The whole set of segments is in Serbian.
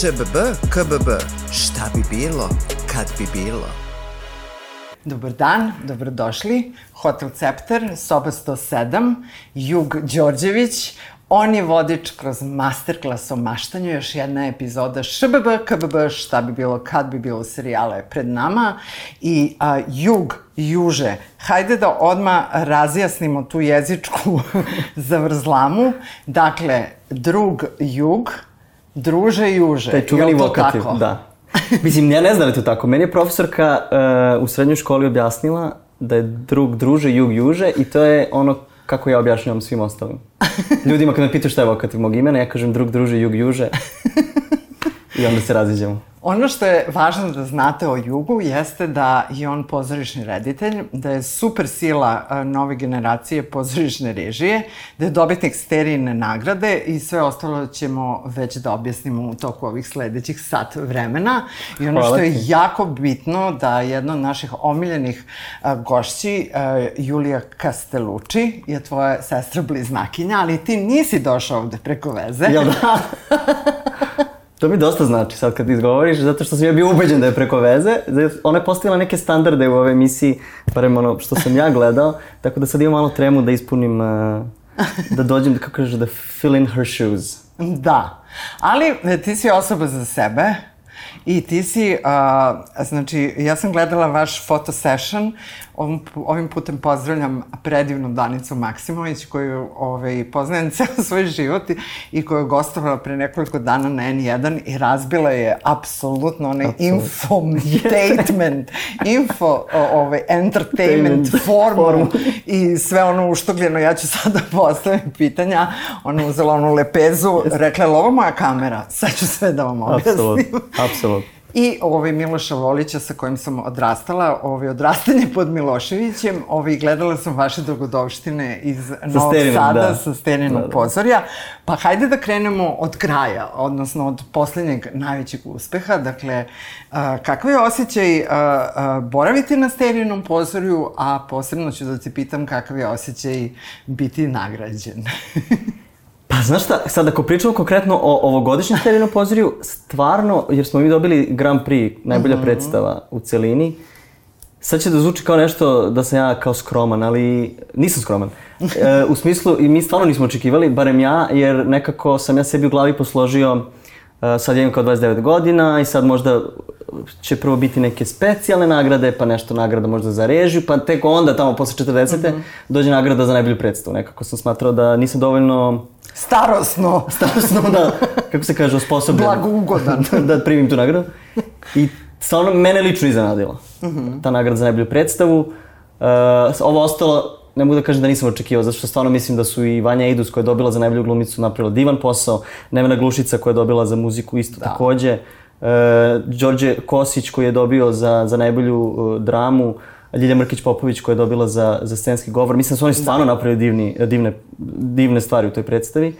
ŠBB, KBB, šta bi bilo, kad bi bilo? Dobar dan, dobrodošli. Hotel Cepter, soba 107, Jug Đorđević. On je vodič kroz masterclass o maštanju, još jedna epizoda ŠBB, KBB, šta bi bilo, kad bi bilo serijala je pred nama. I a, Jug, Juže, hajde da odma razjasnimo tu jezičku zavrzlamu. Dakle, drug Jug, druže Juže. Taj čuveni vokativ, tako? da. Mislim, ja ne znam da je to tako. Meni je profesorka uh, u srednjoj školi objasnila da je drug druže, jug juže i to je ono kako ja objašnjavam svim ostalim. Ljudima kad me pitaju šta je vokativ mog imena, ja kažem drug druže, jug juže i onda se raziđemo. Ono što je važno da znate o Jugu jeste da je on pozorišni reditelj, da je super sila a, nove generacije pozorišne režije, da je dobitnik sterijne nagrade i sve ostalo ćemo već da objasnimo u toku ovih sledećih sat vremena. I ono Hvala što je ti. jako bitno da jedna od naših omiljenih a, gošći, a, Julija Castellucci, je tvoja sestra bliznakinja, ali ti nisi došao ovde preko veze. Jel da? To mi dosta znači sad kad izgovoriš, zato što sam ja bio ubeđen da je preko veze. Zato- Ona je postavila neke standarde u ovoj emisiji, barem ono što sam ja gledao, tako da sad imam malo tremu da ispunim, uh, da dođem, kako kaže, da fill in her shoes. Da, ali e, ti si osoba za sebe i ti si, a, znači, ja sam gledala vaš photo session, ovim, pu- ovim putem pozdravljam predivnu Danicu Maksimović, koju ovaj, poznajem ceo svoj život i, i koju je gostovala pre nekoliko dana na N1 i razbila je apsolutno onaj infotainment, info, ovaj, entertainment formu i sve ono uštogljeno, ja ću sada da postavim pitanja, ona uzela onu lepezu, rekla, je ovo moja kamera, sad ću sve da vam objasnim. Apsolutno, apsolutno. I ovaj Miloša Volića sa kojim sam odrastala, ovaj odrastanje pod Miloševićem, ovaj gledala sam vaše dogodovštine iz Novog Sterinog, Sada da. sa Sterinog Da, da. pozorja. Pa hajde da krenemo od kraja, odnosno od poslednjeg najvećeg uspeha. Dakle, a, kakav je osjećaj a, a, boraviti na Sterinom pozorju, a posebno ću da te pitam kakav je osjećaj biti nagrađen. Pa znaš šta, sad ako pričamo konkretno o ovogodišnjem Sterinom pozorju, stvarno, jer smo mi dobili Grand Prix, najbolja Mhm. predstava u celini, sad će da zvuči kao nešto da sam ja kao skroman, ali nisam skroman. E, u smislu, i mi stvarno nismo očekivali, barem ja, jer nekako sam ja sebi u glavi posložio, e, sad ja imam kao 29 godina i sad možda će prvo biti neke specijalne nagrade, pa nešto nagrada možda za režiju, pa tek onda tamo posle 40. dođe nagrada za najbolju predstavu. Nekako sam smatrao da nisam dovoljno Starosno, starostno da, kako se kaže, osposobljen. Blagougodan. da, da primim tu nagradu. I stvarno mene lično iznenadila. Ta nagrada za najbolju predstavu. Uh, ovo ostalo, ne mogu da kažem da nisam očekivao, zato što stvarno mislim da su i Vanja Idus koja je dobila za najbolju glumicu napravila divan posao, Nevena Glušica koja je dobila za muziku isto da. takođe, uh, Đorđe Kosić koji je dobio za, za najbolju uh, dramu, Ljilja Mrkić Popović koja je dobila za, za scenski govor. Mislim da su oni stvarno napravili divni, divne, divne stvari u toj predstavi.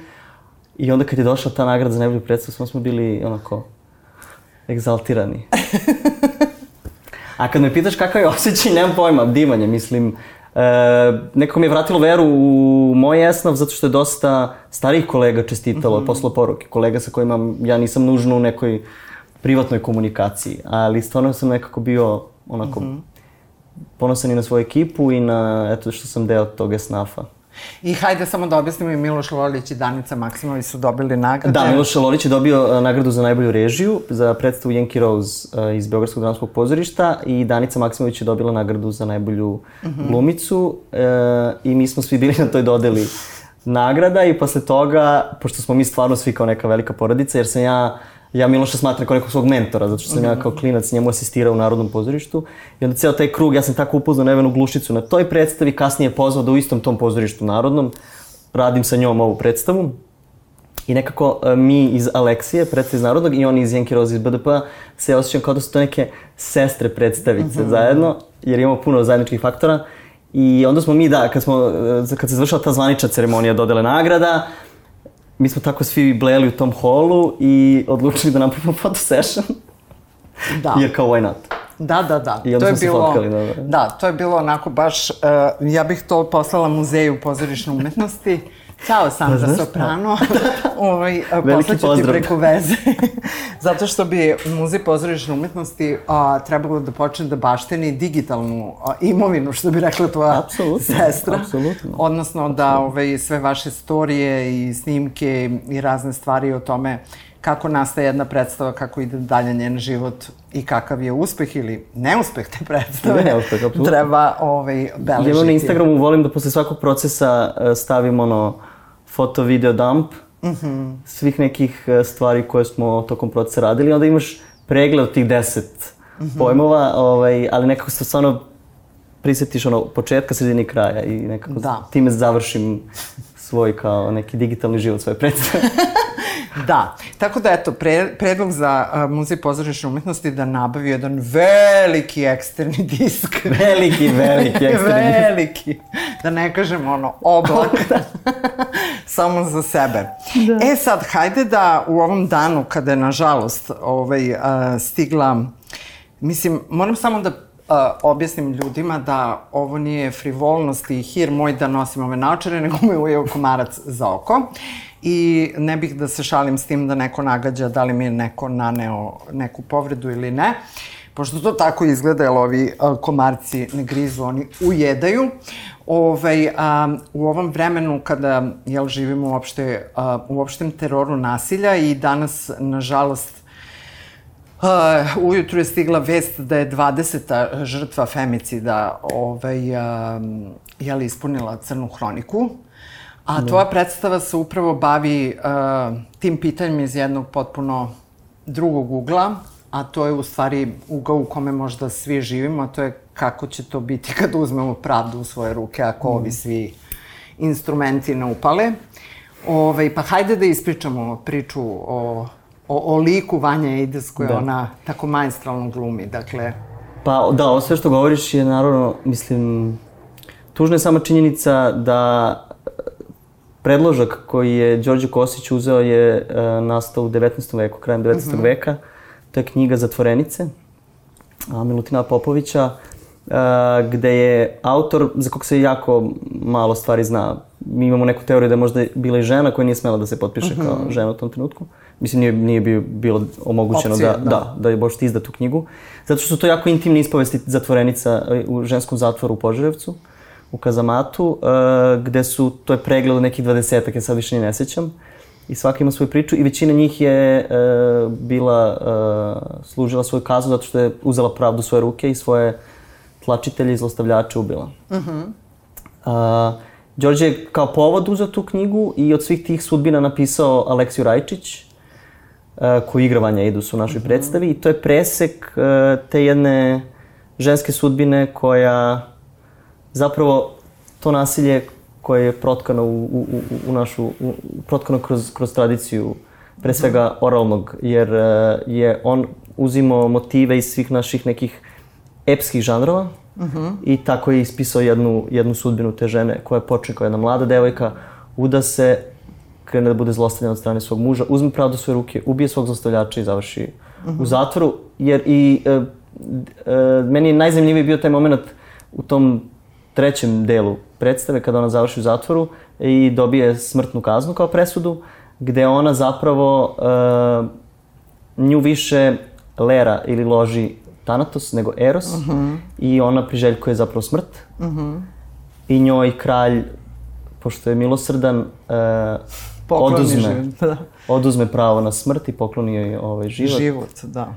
I onda kad je došla ta nagrada za najbolju predstavu, smo smo bili onako egzaltirani. A kad me pitaš kakav je osjećaj, nemam pojma, divan je, mislim. E, nekako mi je vratilo veru u moj esnav zato što je dosta starih kolega čestitalo, mm -hmm. poslalo poruke. Kolega sa kojima ja nisam nužno u nekoj privatnoj komunikaciji, ali stvarno sam nekako bio onako mm -hmm. Ponosan i na svoju ekipu i na eto što sam deo tog esnafa. I hajde samo da objasnimo i Miloš Lolić i Danica Maksimović su dobili nagrade. Da, Miloš Lolić je dobio uh, nagradu za najbolju režiju za predstavu Yankee Rose uh, iz Beogradskog dramskog pozorišta i Danica Maksimović je dobila nagradu za najbolju mm -hmm. glumicu uh, i mi smo svi bili na toj dodeli nagrada i posle toga, pošto smo mi stvarno svi kao neka velika porodica, jer sam ja ja Miloša smatram kao nekog svog mentora, zato što sam ja kao klinac njemu asistirao u Narodnom pozorištu. I onda ceo taj krug, ja sam tako upoznao Nevenu Glušicu na toj predstavi, kasnije je pozvao da u istom tom pozorištu Narodnom radim sa njom ovu predstavu. I nekako e, mi iz Aleksije, predstav iz Narodnog, i oni iz Jenki Rozi iz BDP, se osjećam kao da su to neke sestre predstavice mm -hmm. zajedno, jer imamo puno zajedničkih faktora. I onda smo mi, da, kad, smo, e, kad se završila ta zvanična ceremonija dodele nagrada, mi smo tako svi bleli u tom holu i odlučili da napravimo photo session. Da. Jer kao why not? Da, da, da. I onda to je smo se bilo, fotkali, da, da. da, to je bilo onako baš, uh, ja bih to poslala muzeju pozorišne umetnosti. Ćao, Sandra šta? Soprano. ovaj, a, Veliki poslaću ti pozdrav. preko veze. Zato što bi Muzej pozorišne umetnosti a, trebalo da počne da bašteni digitalnu a, imovinu, što bi rekla tvoja Apsolutno, sestra. apsolutno. Odnosno da ovaj, sve vaše storije i snimke i razne stvari o tome kako nastaje jedna predstava, kako ide dalje njen život i kakav je uspeh ili neuspeh te predstave. Neuspeh, apsolutno. Treba ovaj, beležiti. Ja na Instagramu volim da posle svakog procesa e, stavim ono foto, video dump Mhm. svih nekih e, stvari koje smo tokom procesa radili. Onda imaš pregled tih deset Mhm. pojmova, ovaj, ali nekako se stvarno prisjetiš ono početka, sredine i kraja i nekako Da. time završim svoj kao neki digitalni život svoje predstave. Da, tako da eto, pre, predlog za uh, Muzej pozorišne umetnosti da nabavi jedan veliki eksterni disk. veliki, veliki eksterni disk. veliki. Da ne kažem ono, oblak. Samo za sebe. Da. E sad, hajde da u ovom danu, kada je nažalost ovaj, stigla, mislim, moram samo da uh, objasnim ljudima da ovo nije frivolnost i hir moj da nosim ove naočare, nego me ujeo komarac za oko. I ne bih da se šalim s tim da neko nagađa da li mi je neko naneo neku povredu ili ne. Pošto to tako izgleda, jer ovi komarci ne grizu, oni ujedaju. Ovaj, a, u ovom vremenu kada jel, živimo uopšte, a, u opštem teroru nasilja i danas, nažalost, Uh, ujutru je stigla vest da je 20. žrtva femicida ovaj, um, jeli, ispunila crnu hroniku. A tvoja predstava se upravo bavi uh, tim pitanjem iz jednog potpuno drugog ugla, a to je u stvari ugao u kome možda svi živimo, a to je kako će to biti kad uzmemo pravdu u svoje ruke, ako ovi svi instrumenti ne upale. Ove, pa hajde da ispričamo priču o, o, o liku Vanja Eides koje Da. ona tako majstralno glumi. Dakle, Pa da, ovo sve što govoriš je naravno, mislim, tužna je sama činjenica da e, predložak koji je Đorđe Kosić uzeo je e, nastao u 19. veku, krajem 19. veka. To je knjiga Zatvorenice, a, Milutina Popovića, e, gde je autor, za kog se jako malo stvari zna, mi imamo neku teoriju da je možda bila i žena koja nije smela da se potpiše kao žena u tom trenutku. Mislim, nije, nije bio, bilo omogućeno Opcije, da, da. da, da je možete izda tu knjigu. Zato što su to jako intimne ispovesti zatvorenica e, u ženskom zatvoru u Požarevcu, u Kazamatu, e, gde su, to je pregled od nekih dvadesetak, ja sad više ni ne sećam. I svaka ima svoju priču i većina njih je e, bila, e, služila svoju kaznu zato što je uzela pravdu u svoje ruke i svoje tlačitelje i zlostavljače ubila. A, Đorđe je kao povod uzeo tu knjigu i od svih tih sudbina napisao Aleksiju Rajčić, a, koji igra Vanja Idus u našoj predstavi i to je presek a, te jedne ženske sudbine koja zapravo to nasilje koje je protkano u, u, u, u našu, u, protkano kroz, kroz tradiciju, pre svega oralnog, jer e, je on uzimao motive iz svih naših nekih epskih žanrova i tako je ispisao jednu, jednu sudbinu te žene koja počne kao jedna mlada devojka, uda se, krene da bude zlostavljena od strane svog muža, uzme pravdu svoje ruke, ubije svog zlostavljača i završi u zatvoru, jer i e, e, meni je najzanimljiviji bio taj moment u tom trećem delu predstave kada ona završi u zatvoru i dobije smrtnu kaznu kao presudu, gde ona zapravo e, nju više lera ili loži Thanatos nego Eros i ona priželjkuje zapravo smrt i njoj kralj, pošto je milosrdan, Pokloni oduzme, život, da. oduzme pravo na smrt i pokloni joj ovaj život. život, da.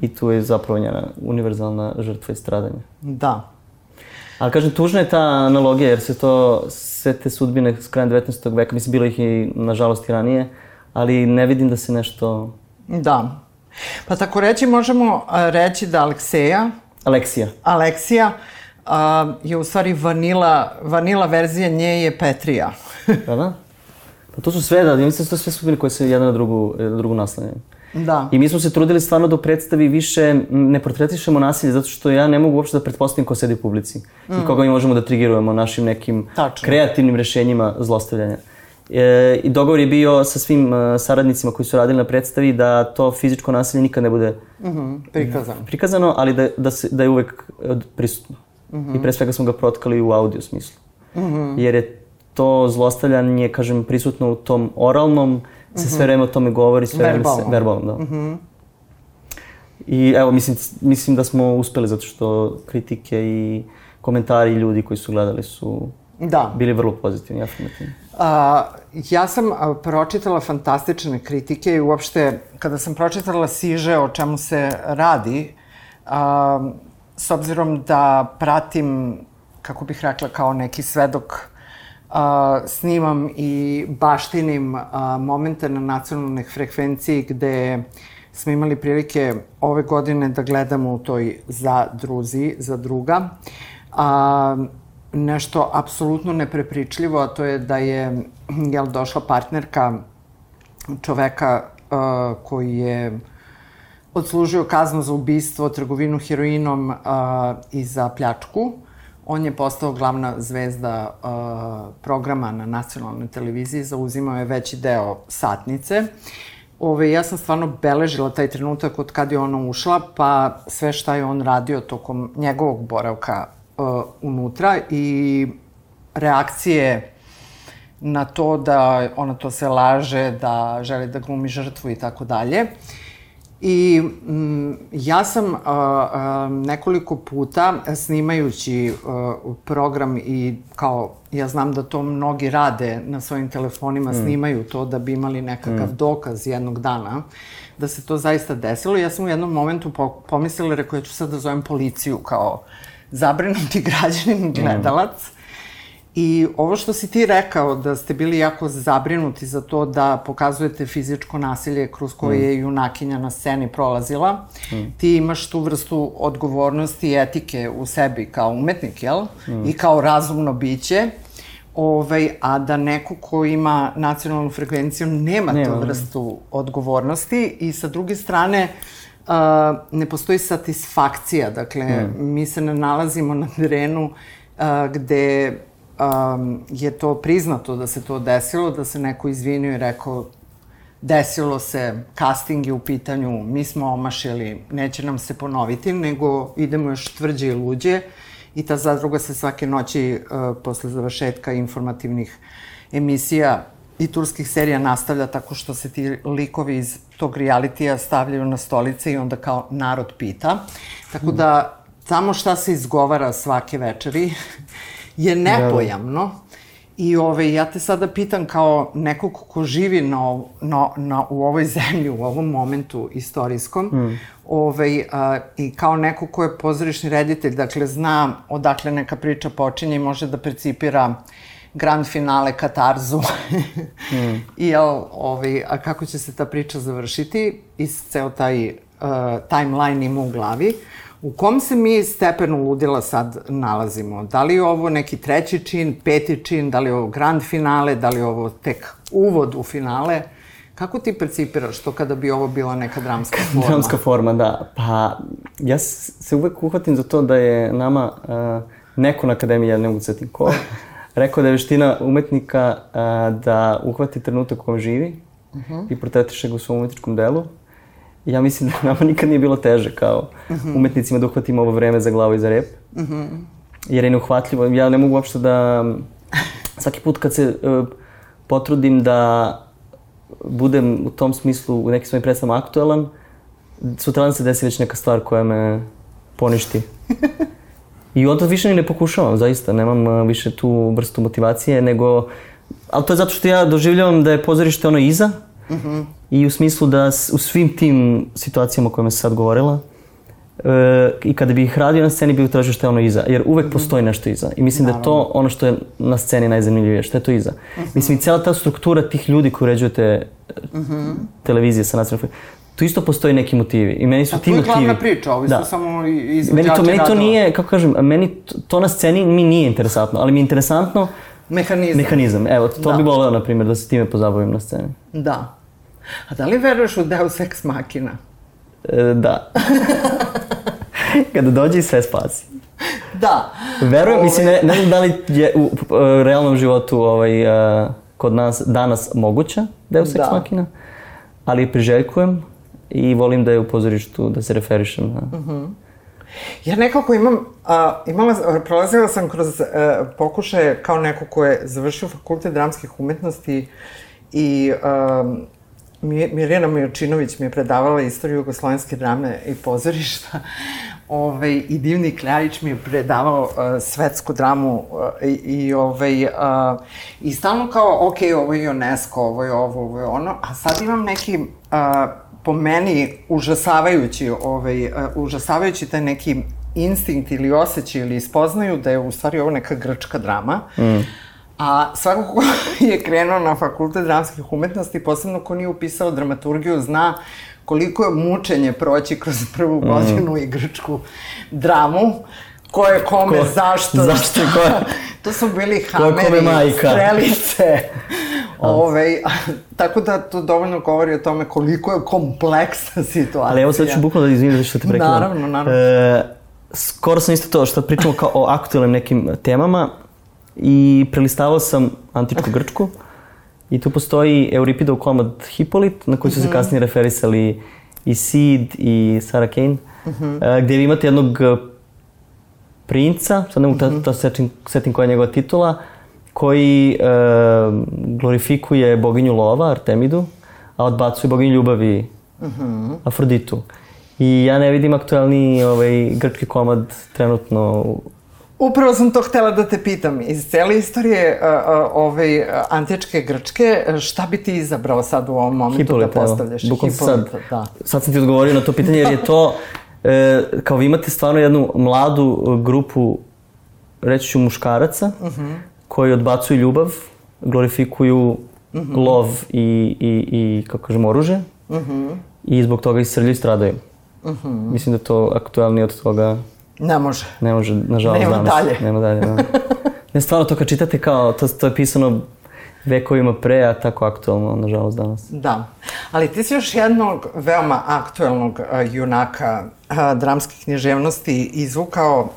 I tu je zapravo njena univerzalna žrtva i stradanje. Da. Ali kažem, tužna je ta analogija, jer se to, sve te sudbine s krajem 19. veka, mislim, bilo ih i, nažalost, i ranije, ali ne vidim da se nešto... Da. Pa tako reći možemo reći da Alekseja, Aleksija. Aleksija, a, je u stvari vanila, vanila verzija nje je Petrija. Da, da? Pa to su sve, da, ja mislim da su to sve sudbine koje se jedna na drugu, jedna na drugu naslanjaju. da. I mi smo se trudili stvarno da u predstavi više ne portretišemo nasilje, zato što ja ne mogu uopšte da pretpostavim ko sedi u publici i koga mi možemo da trigirujemo našim nekim Tačno. kreativnim rešenjima zlostavljanja. E, I dogovor je bio sa svim e, saradnicima koji su radili na predstavi da to fizičko nasilje nikad ne bude Mhm, prikazano. prikazano, ali da, da, se, da je uvek e, prisutno. I pre svega smo ga protkali u audio smislu. Jer je to zlostavljanje, kažem, prisutno u tom oralnom se sve vreme o tome govori, sve vreme se... Verbalno. Da. I evo, mislim, mislim da smo uspeli zato što kritike i komentari ljudi koji su gledali su Da. bili vrlo pozitivni, afirmativni. A, ja sam pročitala fantastične kritike i uopšte kada sam pročitala Siže o čemu se radi, a, s obzirom da pratim, kako bih rekla, kao neki svedok, a, snimam i baštinim a, momente na nacionalnoj frekvenciji gde smo imali prilike ove godine da gledamo u toj zadruzi, za druga. A, nešto apsolutno neprepričljivo, a to je da je jel, došla partnerka čoveka uh, koji je odslužio kaznu za ubistvo, trgovinu heroinom uh, i za pljačku. On je postao glavna zvezda uh, programa na nacionalnoj televiziji, zauzimao je veći deo satnice. Ove, ja sam stvarno beležila taj trenutak od kad je ona ušla, pa sve šta je on radio tokom njegovog boravka uh, unutra i reakcije na to da ona to se laže, da želi da glumi žrtvu i tako dalje. I mm, ja sam uh, uh, nekoliko puta snimajući uh, program i kao ja znam da to mnogi rade na svojim telefonima, mm. snimaju to da bi imali nekakav mm. dokaz jednog dana da se to zaista desilo. Ja sam u jednom momentu po, pomislila, rekao, ja ću sad da zovem policiju kao zabrinuti građanin, gledalac. I ovo što si ti rekao, da ste bili jako zabrinuti za to da pokazujete fizičko nasilje kroz koje je junakinja na sceni prolazila, ti imaš tu vrstu odgovornosti i etike u sebi kao umetnik, jel? I kao razumno biće. Ovaj, a da neko ko ima nacionalnu frekvenciju nema, Nema, tu da. vrstu odgovornosti i sa druge strane uh, ne postoji satisfakcija. Dakle, mi se ne nalazimo na terenu uh, gde um, je to priznato da se to desilo, da se neko izvinio i rekao desilo se, casting je u pitanju, mi smo omašili, neće nam se ponoviti, nego idemo još tvrđe i luđe i ta zadruga se svake noći uh, posle završetka informativnih emisija i turskih serija nastavlja tako što se ti likovi iz tog realitija stavljaju na stolice i onda kao narod pita. Tako da samo šta se izgovara svake večeri je nepojamno. I ove, ja te sada pitam kao nekog ko živi na, na, na, u ovoj zemlji, u ovom momentu istorijskom, mm. ove, a, i kao neko ko je pozorišni reditelj, dakle zna odakle neka priča počinje i može da percipira grand finale, katarzu. mm. I jel, ovaj, a kako će se ta priča završiti i ceo taj uh, timeline ima u glavi. U kom se mi stepenu ludila sad nalazimo? Da li je ovo neki treći čin, peti čin, da li je ovo grand finale, da li je ovo tek uvod u finale? Kako ti percipiraš to kada bi ovo bila neka dramska forma? Dramska forma, da. Pa, ja se uvek uhvatim za to da je nama uh, neko na akademiji, ja ne mogu setim ko, rekao da je veština umetnika uh, da uhvati trenutak u kojem živi i portretiše ga u svom umetničkom delu. I ja mislim da nama nikad nije bilo teže kao umetnicima da uhvatimo ovo vreme za glavu i za rep. Jer je neuhvatljivo. Ja ne mogu uopšte da... Svaki put kad se uh, potrudim da budem u tom smislu u nekim svojim predstavama aktuelan, sutradan se desi već neka stvar koja me poništi. I onda više ni ne pokušavam, zaista. Nemam a, više tu vrstu motivacije, nego... Ali to je zato što ja doživljavam da je pozorište ono iza i u smislu da u svim tim situacijama o kojima sam sad govorila e, i kada bih ih radio na sceni bih tražio što je ono iza, jer uvek postoji nešto iza. I mislim da je to ono što je na sceni najzanimljivije, što je to iza. Mislim i cijela ta struktura tih ljudi koji uređujete televizije sa nacionalnom tu isto postoji neki motivi. I meni su A ti to je motivi... glavna priča, ovi su samo izvođači Meni to, meni to radova. nije, kako kažem, meni to, to na sceni mi nije interesantno, ali mi je interesantno Mehanizam. mehanizam. Evo, to Da. bi voleo, na primjer, da se time pozabavim na sceni. Da. A da li veruješ u Deus Ex Machina? E, da. Kada dođe i sve spasi. Da. Verujem, Ovaj, mislim, ne, ne znam da li je u e, realnom životu ovaj, e, kod nas danas moguća Deus Ex Da. Machina, ali je priželjkujem i volim da je u pozorištu, da se referišem na... Mhm. Ja nekako imam, a, imala, prolazila sam kroz a, pokušaje kao neko ko je završio fakultet dramskih umetnosti i a, Mi- Mirjana Mijočinović mi je predavala istoriju jugoslovenske drame i pozorišta. Ovaj, I Divni Kljajić mi je predavao uh, svetsku dramu uh, i, i, ovaj, uh, i stalno kao, ok, ovo je UNESCO, ovo je ovo, ovo je ono, a sad imam neki, uh, po meni, užasavajući, ovaj, uh, užasavajući taj neki instinkt ili osjećaj ili spoznaju da je u stvari ovo neka grčka drama. Mm. A svako ko je krenuo na fakultet dramskih umetnosti, posebno ko nije upisao dramaturgiju, zna koliko je mučenje proći kroz prvu godinu i grčku dramu, ko je kome, Ko- zašto, zašto ko to su bili Ko je kome hameri, majka. strelice. Ove, tako da to dovoljno govori o tome koliko je kompleksna situacija. Ali evo sad ću bukvalno da izvinim što te prekidam. Naravno, naravno. E, skoro sam isto to što pričamo kao o aktualnim nekim temama i prelistavao sam antičku Grčku i tu postoji Euripidov komad Hipolit na koji su se kasnije referisali i Sid i Sarah Kane, e, gde vi imate jednog princa, sad ne mogu ta, ta setim, setim koja je njegova titula, koji e, glorifikuje boginju lova, Artemidu, a odbacuje boginju ljubavi, Afroditu. I ja ne vidim aktualni ovaj, grčki komad trenutno Upravo sam to htela da te pitam. Iz cele istorije a, ovaj, a, antičke Grčke, šta bi ti izabrao sad u ovom momentu Hipolit, da postavljaš? Sam sad, da. sad sam ti odgovorio na to pitanje jer je to, e, kao vi imate stvarno jednu mladu e, grupu, reći ću muškaraca, koji odbacuju ljubav, glorifikuju lov i, i, i kako kažem, oružje i zbog toga isrljaju i stradaju. Mislim da to aktualnije od toga Ne može. Ne može, nažalost, Nema danas. dalje. Nema dalje, da. Ne, stvarno, to kad čitate kao, to, to je pisano vekovima pre, a tako aktualno, nažalost, danas. Da. Ali ti si još jednog veoma aktuelnog a, junaka a, dramske književnosti izvukao,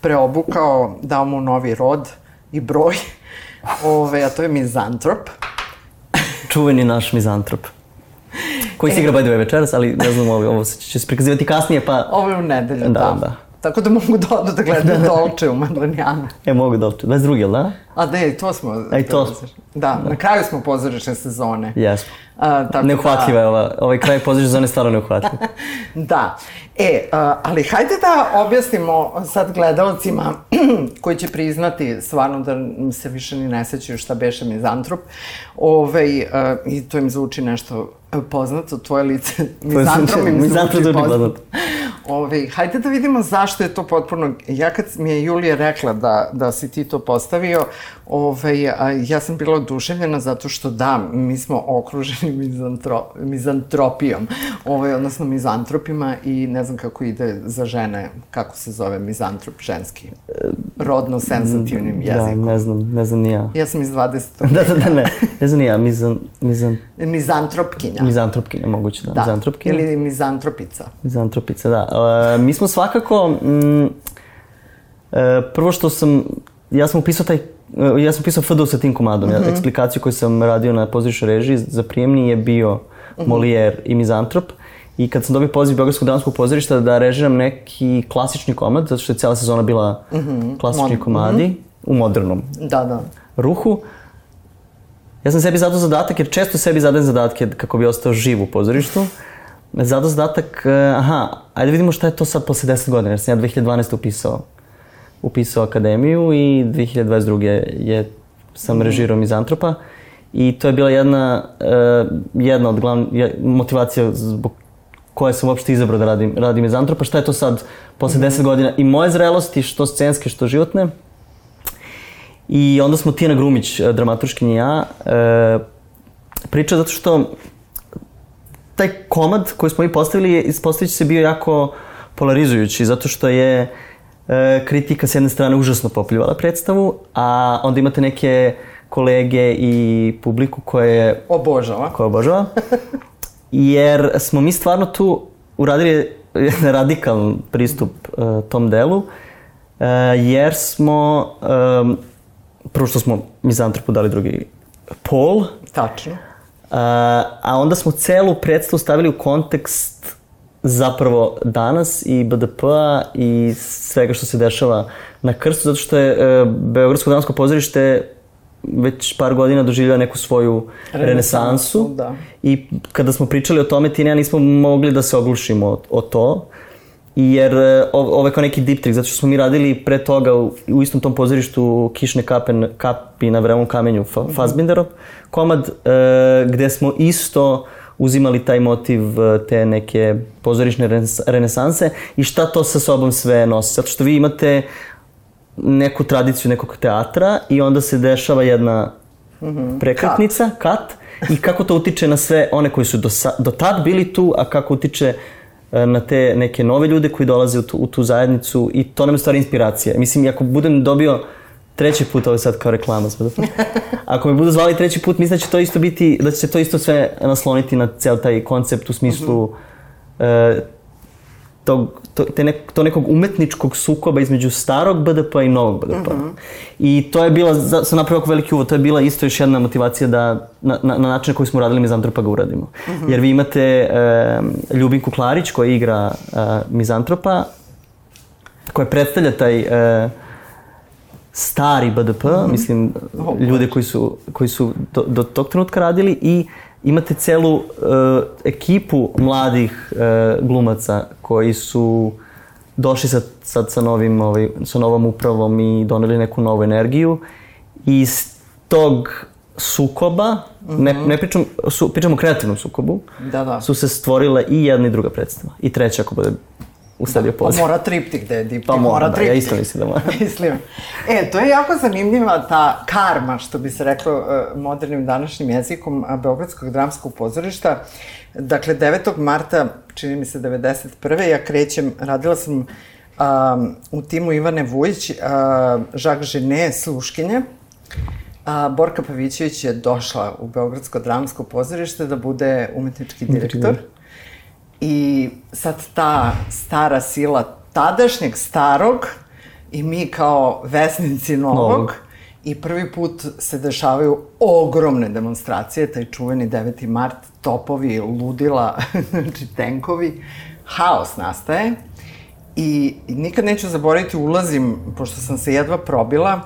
preobukao, dao mu novi rod i broj, Ove, a to je mizantrop. Čuveni naš mizantrop. Koji se igra by the way večeras, ali ne znam, ovo, ovo se će se prikazivati kasnije, pa... Ovo je u nedelju, da. Da, da. Tako da mogu da odu da gledam Dolce u Madlenjanu. E, mogu oče. 22. jel da? A ne, i to smo... A i to smo. Da, na kraju smo pozorišne sezone. Jesmo. A, tako Neuhvatljiva je ova, ovaj kraj pozorišne zone stvarno neuhvatljiv. Da. E, a, ali hajde da objasnimo sad gledalcima koji će priznati stvarno da se više ni ne sećaju šta beše mizantrop. Ove, a, I to im zvuči nešto poznato, tvoje lice mizantrop im Mizantrop zvuči zvuči poznato. poznato. Ove, hajde da vidimo zašto je to potpuno... Ja kad mi je Julija rekla da, da si ti to postavio, ove, a, ja sam bila oduševljena zato što da, mi smo okruženi mizantro, mizantropijom, ove, odnosno mizantropima i ne znam kako ide za žene, kako se zove mizantrop ženski, rodno senzativnim Da, jezikom. ne znam, ne znam ni ja. Ja sam iz 20. Da, da, da, ne. Ne znam ni ja, mizan, mizan, Mizantropkinja. mizantropkinja, moguće da. da. Mizantropkinja. Ili mizantropica. Mizantropica, da. E, mi smo svakako, mm, e, prvo što sam, ja sam upisao taj, ja sam upisao FDU sa tim komadom, ja, eksplikaciju koju sam radio na pozorišnoj režiji za prijemni je bio Molière i Mizantrop. I kad sam dobio poziv Beogradskog dramskog pozorišta da režiram neki klasični komad, zato što je cijela sezona bila klasični Mod- komadi, u modernom Da, da. ruhu. Ja sam sebi zadao zadatak, jer često sebi zadajem zadatke kako bi ostao živ u pozorištu. Zadao zadatak, eh, aha, ajde vidimo šta je to sad posle 10 godina, jer sam ja 2012. upisao, upisao akademiju i 2022. je, sam režirao Mizantropa. I to je bila jedna, eh, jedna od glavnih motivacija zbog koje sam uopšte izabrao da radim, radim Mizantropa. Šta je to sad posle 10 godina i moje zrelosti, što scenske, što životne. I onda smo Tijana Grumić, e, dramaturškinja i ja, e, priča zato što taj komad koji smo mi postavili, ispostavit će se bio jako polarizujući, zato što je e, kritika s jedne strane užasno popljivala predstavu, a onda imate neke kolege i publiku koje Obožava. koja obožava. Jer smo mi stvarno tu uradili jedan radikalan pristup uh, tom delu, uh, jer smo, um, prvo što smo mizantropu dali drugi pol, Tačno. uh, a onda smo celu predstavu stavili u kontekst zapravo danas i BDP-a i svega što se dešava na krstu, zato što je uh, Beogradsko dramsko pozorište već par godina doživljava neku svoju renesansu. Renesansu, da. I kada smo pričali o tome, ti i ja nismo mogli da se oglušimo o, o to. Jer e, ovo ovo je kao neki diptrik, zato što smo mi radili pre toga u, u istom tom pozorištu Kišne kape, kapi na vremom kamenju fa, Fassbinderov komad, e, gde smo isto uzimali taj motiv e, te neke pozorišne renes- renesanse i šta to sa sobom sve nosi. Zato što vi imate neku tradiciju nekog teatra i onda se dešava jedna prekretnica, kat. i kako to utiče na sve one koji su do, do tad bili tu, a kako utiče e, na te neke nove ljude koji dolaze u tu, u tu zajednicu i to nam je stvari inspiracija. Mislim, ako budem dobio treći put, ovo je sad kao reklama, sve Ako me budu zvali treći put, mislim da će to isto biti, da će se to isto sve nasloniti na cel taj koncept u smislu e, tog, to, te nek, to nekog umetničkog sukoba između starog BDP-a i novog BDP-a. I to je bila, za, sam napravio veliki uvod, to je bila isto još jedna motivacija da na, na, na način na koji smo radili Mizantropa ga uradimo. Jer vi imate e, Ljubinku Klarić koja igra e, Mizantropa, koja predstavlja taj e, stari BDP, mislim, Oh, ljude koji su, koji su do, do tog trenutka radili i imate celu uh, ekipu mladih uh, glumaca koji su došli sad, sad sa, novim, ovaj, sa novom upravom i doneli neku novu energiju i iz tog sukoba, ne, ne pričam, su, pričam o kreativnom sukobu, Da, da. su se stvorile i jedna i druga predstava. I treća ako bude usledio Pa poziv. mora triptik da je diptik, Pa mora, da, triptik. ja isto mislim da mora. Mislim. E, to je jako zanimljiva ta karma, što bi se reklo e, modernim današnjim jezikom Beogradskog dramskog pozorišta. Dakle, 9. marta, čini mi se 91. ja krećem, radila sam um, u timu Ivane Vujić, uh, Žak Žene, Sluškinje. A, Borka Pavićević je došla u Beogradsko dramsko pozorište da bude umetnički direktor. I sad ta stara sila tadašnjeg starog i mi kao vesnici novog, Novog. i prvi put se dešavaju ogromne demonstracije, taj čuveni 9. mart, topovi, ludila, znači tenkovi, haos nastaje. I nikad neću zaboraviti, ulazim, pošto sam se jedva probila,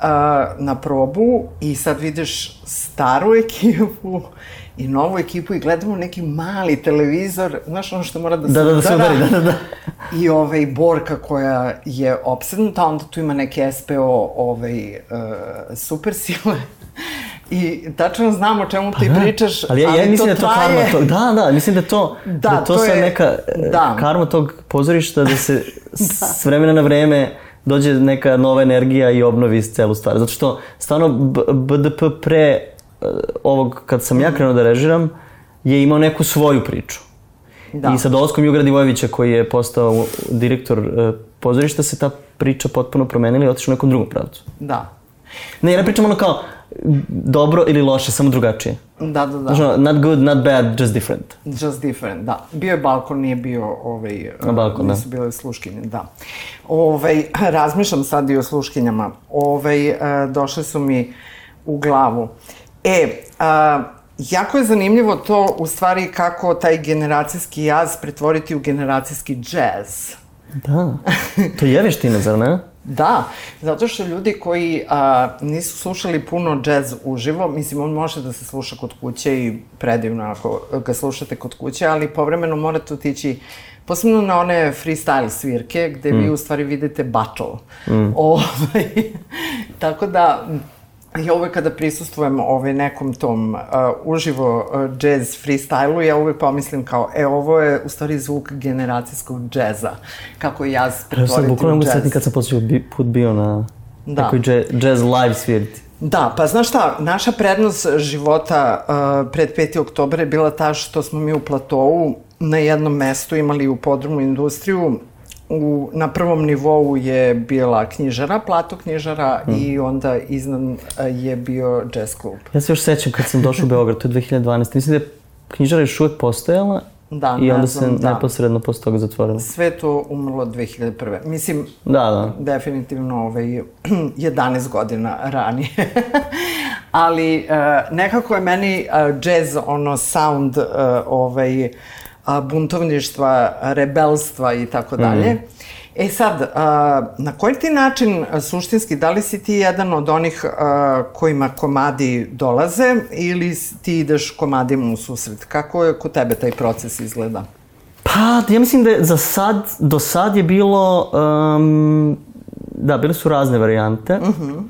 a, na probu i sad vidiš staru ekipu i novu ekipu i gledamo neki mali televizor, znaš ono što mora da se Da, da, da se udari, da, da, da. I ovaj, Borka koja je opsednuta, onda tu ima neke SPO ovaj, uh, super sile. I tačno znam o čemu ti pričaš, Ali ja, ja mislim da je to traje- karma tog, da, da, mislim da to, da, Da, da to, to je- neka e, da. karma tog pozorišta da se s vremena na vreme dođe neka nova energija i obnovi celu stvar. Zato što stvarno BDP pre ovog, kad sam ja krenuo da režiram, je imao neku svoju priču. Da. I sa dolaskom Juga Radivojevića koji je postao direktor e, pozorišta se ta priča potpuno promenila i otišla u nekom drugom pravcu. Da. Ne, ja ne pričam ono kao dobro ili loše, samo drugačije. Da, da, da. Ono, not good, not bad, just different. Just different, da. Bio je balkon, nije bio ovaj... Na balkon, da. Nisu bile sluškinje, da. Ovaj, razmišljam sad i o sluškinjama. Ovaj, došle su mi u glavu. E, a, jako je zanimljivo to, u stvari, kako taj generacijski jaz pretvoriti u generacijski džez. Da, to je veština, zar ne? Da, zato što ljudi koji a, nisu slušali puno džez uživo, mislim, on može da se sluša kod kuće i predivno ako ga slušate kod kuće, ali povremeno morate otići posebno na one freestyle svirke, gde vi u stvari vidite battle. Ovaj, tako da, ja uvek kada prisustvujem ovaj nekom tom uh, uživo uh, jazz freestylu, ja uvek pomislim kao, e, ovo je u stvari zvuk generacijskog džeza. Kako je jaz Ja sam pretvoriti bukvalno u mogu džez. setiti kad sam poslednji bi, put bio na Da. nekoj jazz live svirti. Da, pa znaš šta, naša prednost života uh, pred 5. oktobra je bila ta što smo mi u platovu na jednom mestu imali u podrumu industriju, u, na prvom nivou je bila knjižara, plato knjižara i onda iznad uh, je bio jazz klub. Ja se još sećam kad sam došao u Beograd, to je 2012. Mislim da je knjižara još uvek postojala Da, i onda znam, se da. neposredno posle toga zatvorila. Sve to umrlo 2001. Mislim, Da, da. definitivno ovaj, 11 godina ranije. Ali uh, nekako je meni uh, jazz, ono, sound, uh, ovaj, a, buntovništva, rebelstva i tako dalje. E sad, a, na koji ti način a, suštinski, da li si ti jedan od onih a, kojima komadi dolaze ili ti ideš komadima u susret? Kako je kod tebe taj proces izgleda? Pa, ja mislim da je za sad, do sad je bilo, um, da, bile su razne varijante,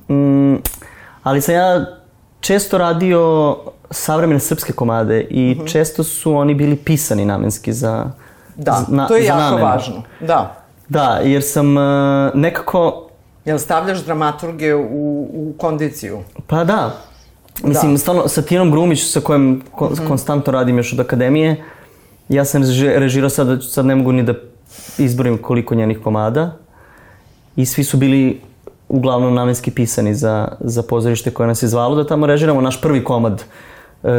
mm, ali sam ja često radio savremene srpske komade i često su oni bili pisani namenski za Da, na- to je jako namenu. važno. Da. Da, jer sam uh, nekako, Jel stavljaš dramaturge u, u kondiciju? pa da, mislim, Da. stvarno, sa Tinom Grumić, sa kojim ko, konstantno radim još od akademije, ja sam reži- režirao sad, sad ne mogu ni da izborim koliko njenih komada i svi su bili uglavnom namenski pisani za, za pozorište koje nas je zvalo da tamo režiramo. Naš prvi komad e,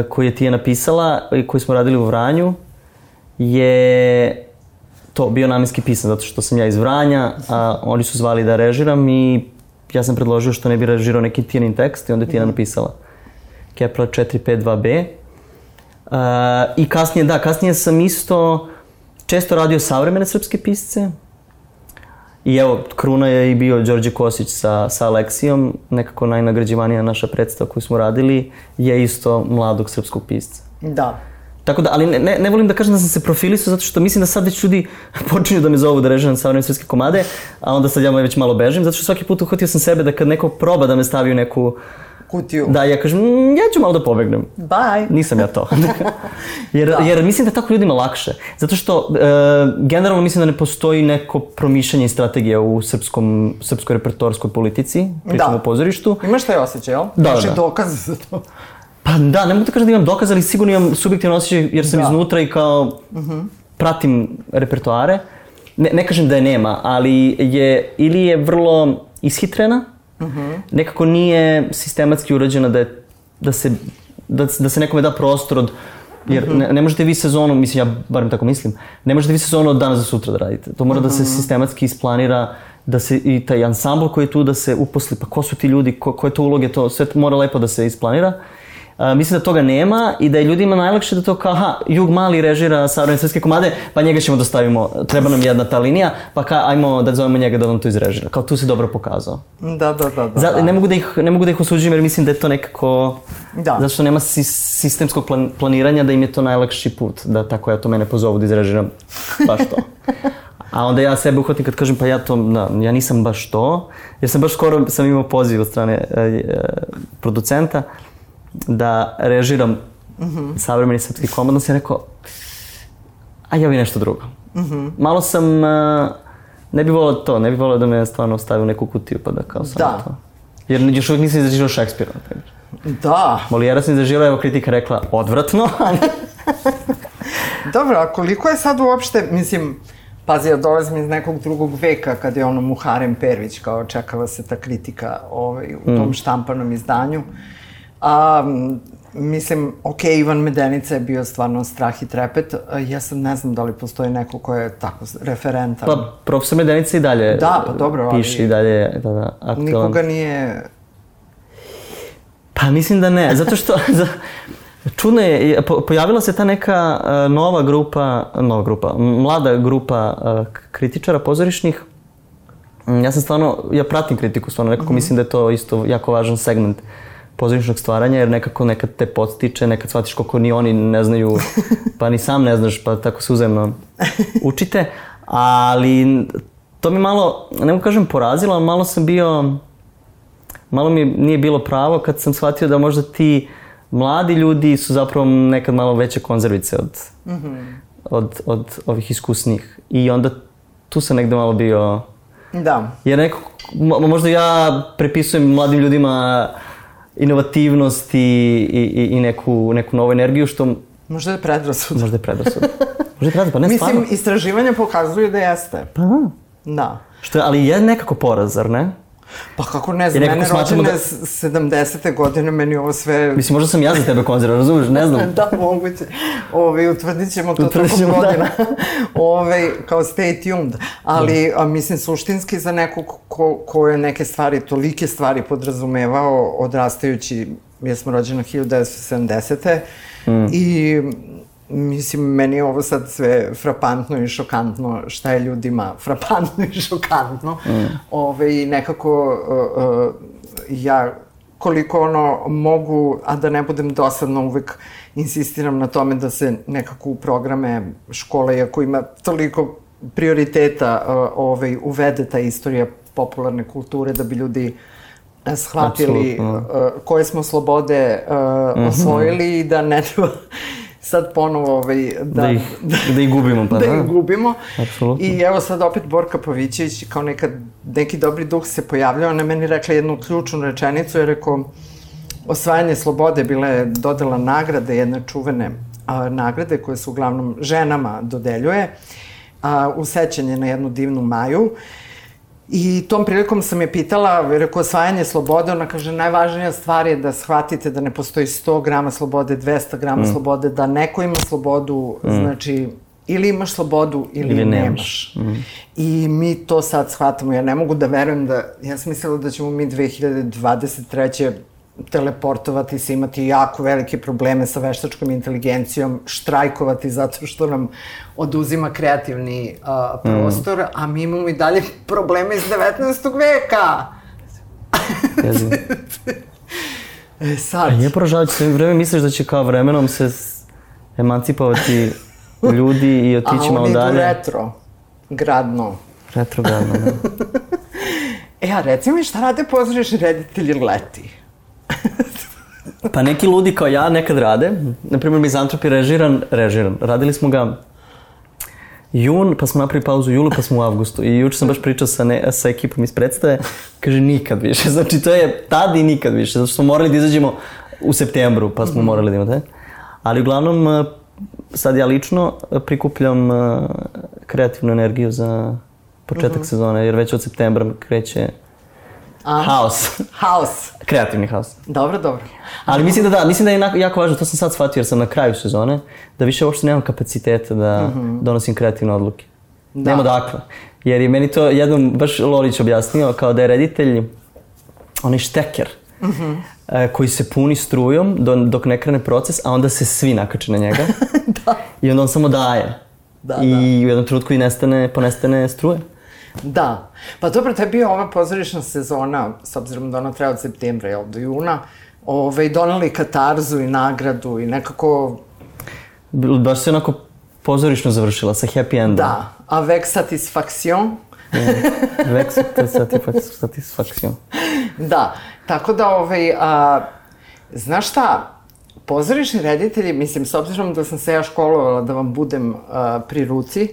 koji je Tija napisala i koji smo radili u Vranju je to bio namenski pisan zato što sam ja iz Vranja, a oni su zvali da režiram i ja sam predložio što ne bi režirao neki Tijanin tekst i onda je Tijana napisala Kepler 452b. Uh, I kasnije, da, kasnije sam isto često radio savremene srpske pisce. I evo, kruna je i bio Đorđe Kosić sa, sa Aleksijom, nekako najnagrađivanija naša predstava koju smo radili, je isto mladog srpskog pisca. Da. Tako da, ali ne, ne, ne volim da kažem da sam se profilisao zato što mislim da sad već ljudi počinju da me zovu da režiram savremene srpske komade, a onda sad ja već malo bežim, zato što svaki put uhvatio sam sebe da kad neko proba da me stavi u neku... Kutiju. Da, ja kažem, "Mm, ja ću malo da pobegnem. Bye. Nisam ja to. jer, jer mislim da je tako ljudima lakše. Zato što e, generalno mislim da ne postoji neko promišljanje i strategija u srpskom, srpskoj repertoarskoj politici, pričamo Da. o pozorištu. Imaš taj osjećaj, jel? Da, Imaš da. dokaze za to. Pa da, ne mogu da kažem da imam dokaz, ali sigurno imam subjektivno osjećaj jer sam Da. iznutra i kao pratim repertoare. Ne, ne kažem da je nema, ali je ili je vrlo ishitrena, nekako nije sistematski urađena da, je, da, se, da, da se nekome da prostor od Jer ne, ne možete vi sezonu, mislim ja barem tako mislim, ne možete vi sezonu od danas za sutra da radite. To mora da se sistematski isplanira, da se i taj ansambl koji je tu da se uposli, pa ko su ti ljudi, ko, koje to uloge, to sve mora lepo da se isplanira. Mislim da toga nema i da je ljudima najlakše da to kao, aha, Jug Mali režira savremene svetske komade, pa njega ćemo da stavimo, treba nam jedna ta linija, pa ka, ajmo da zovemo njega da nam to izrežira. Kao tu se dobro pokazao. Da, da, da. da, Za, da. ne, mogu da ih, ne mogu da ih osuđujem jer mislim da je to nekako... Da. Zato što nema sis, sistemskog plan, planiranja da im je to najlakši put. Da tako ja to mene pozovu da izrežiram baš to. A onda ja sebe uhvatim kad kažem pa ja to, da, ja nisam baš to. Jer sam baš skoro sam imao poziv od strane e, e, producenta da režiram savremeni srpski komad. Onda sam ja rekao, a ja bi nešto drugo. Malo sam, e, ne bi volao to, ne bi volao da me stvarno stavi u neku kutiju pa da kao samo Da. to. Jer još uvijek nisam izrežirao Šekspira, na primjer. Da. Molijera sam izrežirao, evo kritika rekla odvratno, ali... Dobro, a koliko je sad uopšte, mislim, pazi, ja dolazim iz nekog drugog veka kad je ono Muharem Pervić, kao čekala se ta kritika ovaj, u tom štampanom izdanju. A, mislim, ok, Ivan Medenica je bio stvarno strah i trepet, a ja sad ne znam da li postoji neko ko je tako referentan. Pa, profesor Medenica i dalje Da, pa dobro, ali- piše i dalje, da, da, aktualan. Nikoga nije... Pa mislim da ne, zato što... za, čudno je, po- pojavila se ta neka uh, nova grupa, nova grupa, mlada grupa uh, k- kritičara pozorišnih. Mm, Ja sam stvarno, ja pratim kritiku stvarno, nekako mislim da je to isto jako važan segment pozorišnog stvaranja, jer nekako nekad te podstiče, nekad shvatiš koliko ni oni ne znaju, pa ni sam ne znaš, pa tako se uzemno učite. Ali to mi malo, ne mogu kažem porazilo, ali malo sam bio, malo mi nije bilo pravo kad sam shvatio da možda ti mladi ljudi su zapravo nekad malo veće konzervice od, od, od ovih iskusnih. I onda tu sam negde malo bio... Da. Jer neko, mo- možda ja prepisujem mladim ljudima inovativnost i, i, i- i neku, neku novu energiju, što Možda je predrasud. možda je predrasud. možda je predrasud, pa ne stvarno. Mislim, istraživanja pokazuju da jeste. Pa da. Da. Što je, ali je nekako poraz, zar ne? Pa kako ne znam, mene rođene da- s- 70. godine, meni ovo sve... Mislim, možda sam ja za tebe konzervan, razumiješ? Ne znam. da, moguće. Ove, utvrdit ćemo to Utvrdit tokom ćemo, da. godina. Ove, kao stay tuned. Ali, a, mislim, suštinski za nekog ko, ko je neke stvari, tolike stvari podrazumevao odrastajući, jer smo rođeni 1970. Mm. I mislim, meni je ovo sad sve frapantno i šokantno, šta je ljudima frapantno i šokantno. Mm. Ove, I nekako uh, uh, ja koliko ono mogu, a da ne budem dosadno uvek insistiram na tome da se nekako u programe škole, iako ima toliko prioriteta uh, ovaj, uvede ta istorija popularne kulture da bi ljudi shvatili uh, koje smo slobode uh, mm -hmm. osvojili i da ne treba sad ponovo ovaj, da, da, ih, da ih gubimo. Pa, da, da ih gubimo. Apsolutno. I evo sad opet Borka Pavićević, kao nekad neki dobri duh se pojavljao, ona meni rekla jednu ključnu rečenicu, je rekao, osvajanje slobode bila je dodela nagrade, jedne čuvene a, nagrade koje su uglavnom ženama dodeljuje, a, u sećanje na jednu divnu Maju. I tom prilikom sam je pitala, rekao, osvajanje slobode, ona kaže, najvažnija stvar je da shvatite da ne postoji 100 grama slobode, 200 grama mm. slobode, da neko ima slobodu, mm. znači, ili imaš slobodu ili, ili nemaš. nemaš. Mm. I mi to sad shvatamo. Ja ne mogu da verujem da, ja sam mislila da ćemo mi 2023 teleportovati se, imati jako velike probleme sa veštačkom inteligencijom, štrajkovati zato što nam oduzima kreativni uh, prostor, mm. a mi imamo i dalje probleme iz 19. veka. e sad... A nije poražavajuće, sve vreme misliš da će kao vremenom se emancipovati ljudi i otići malo dalje? A oni idu retro, gradno. Retrogradno, da. e, a reci mi šta rade pozorišni reditelji leti? pa neki ludi kao ja nekad rade. Naprimjer, Mizantrop je režiran, režiran. Radili smo ga jun, pa smo napravili pauzu u julu, pa smo u avgustu. I juče sam baš pričao sa, ne, sa ekipom iz predstave. Kaže, nikad više. Znači, to je tad i nikad više. Zato što smo morali da izađemo u septembru, pa smo morali da imamo Ali uglavnom, eh, sad ja lično prikupljam eh, kreativnu energiju za početak uh mhm. -huh. sezone, jer već od septembra kreće A? Haos. Haos. Kreativni haos. Dobro, dobro. Ali mislim da da, mislim da je jako važno, to sam sad shvatio jer sam na kraju sezone, da više uopšte nemam kapaciteta da mm -hmm. donosim kreativne odluke. Da. Nemo dakle. Jer je meni to jednom baš Lolić objasnio kao da je reditelj onaj šteker mm -hmm. koji se puni strujom dok ne krene proces, a onda se svi nakače na njega. da. I onda on samo daje. Da, I da. u jednom trenutku i nestane, ponestane struje. Da. Pa dobro, to je bio ova pozorišna sezona, s obzirom da ona treba od septembra, jel, do juna, ove, i donali katarzu i nagradu i nekako... Baš se onako pozorišno završila, sa happy endom. Da, avec satisfaction. avec satisfaction. da, tako da, ovaj, a, znaš šta, pozorišni reditelji, mislim, s obzirom da sam se ja školovala da vam budem a, pri ruci,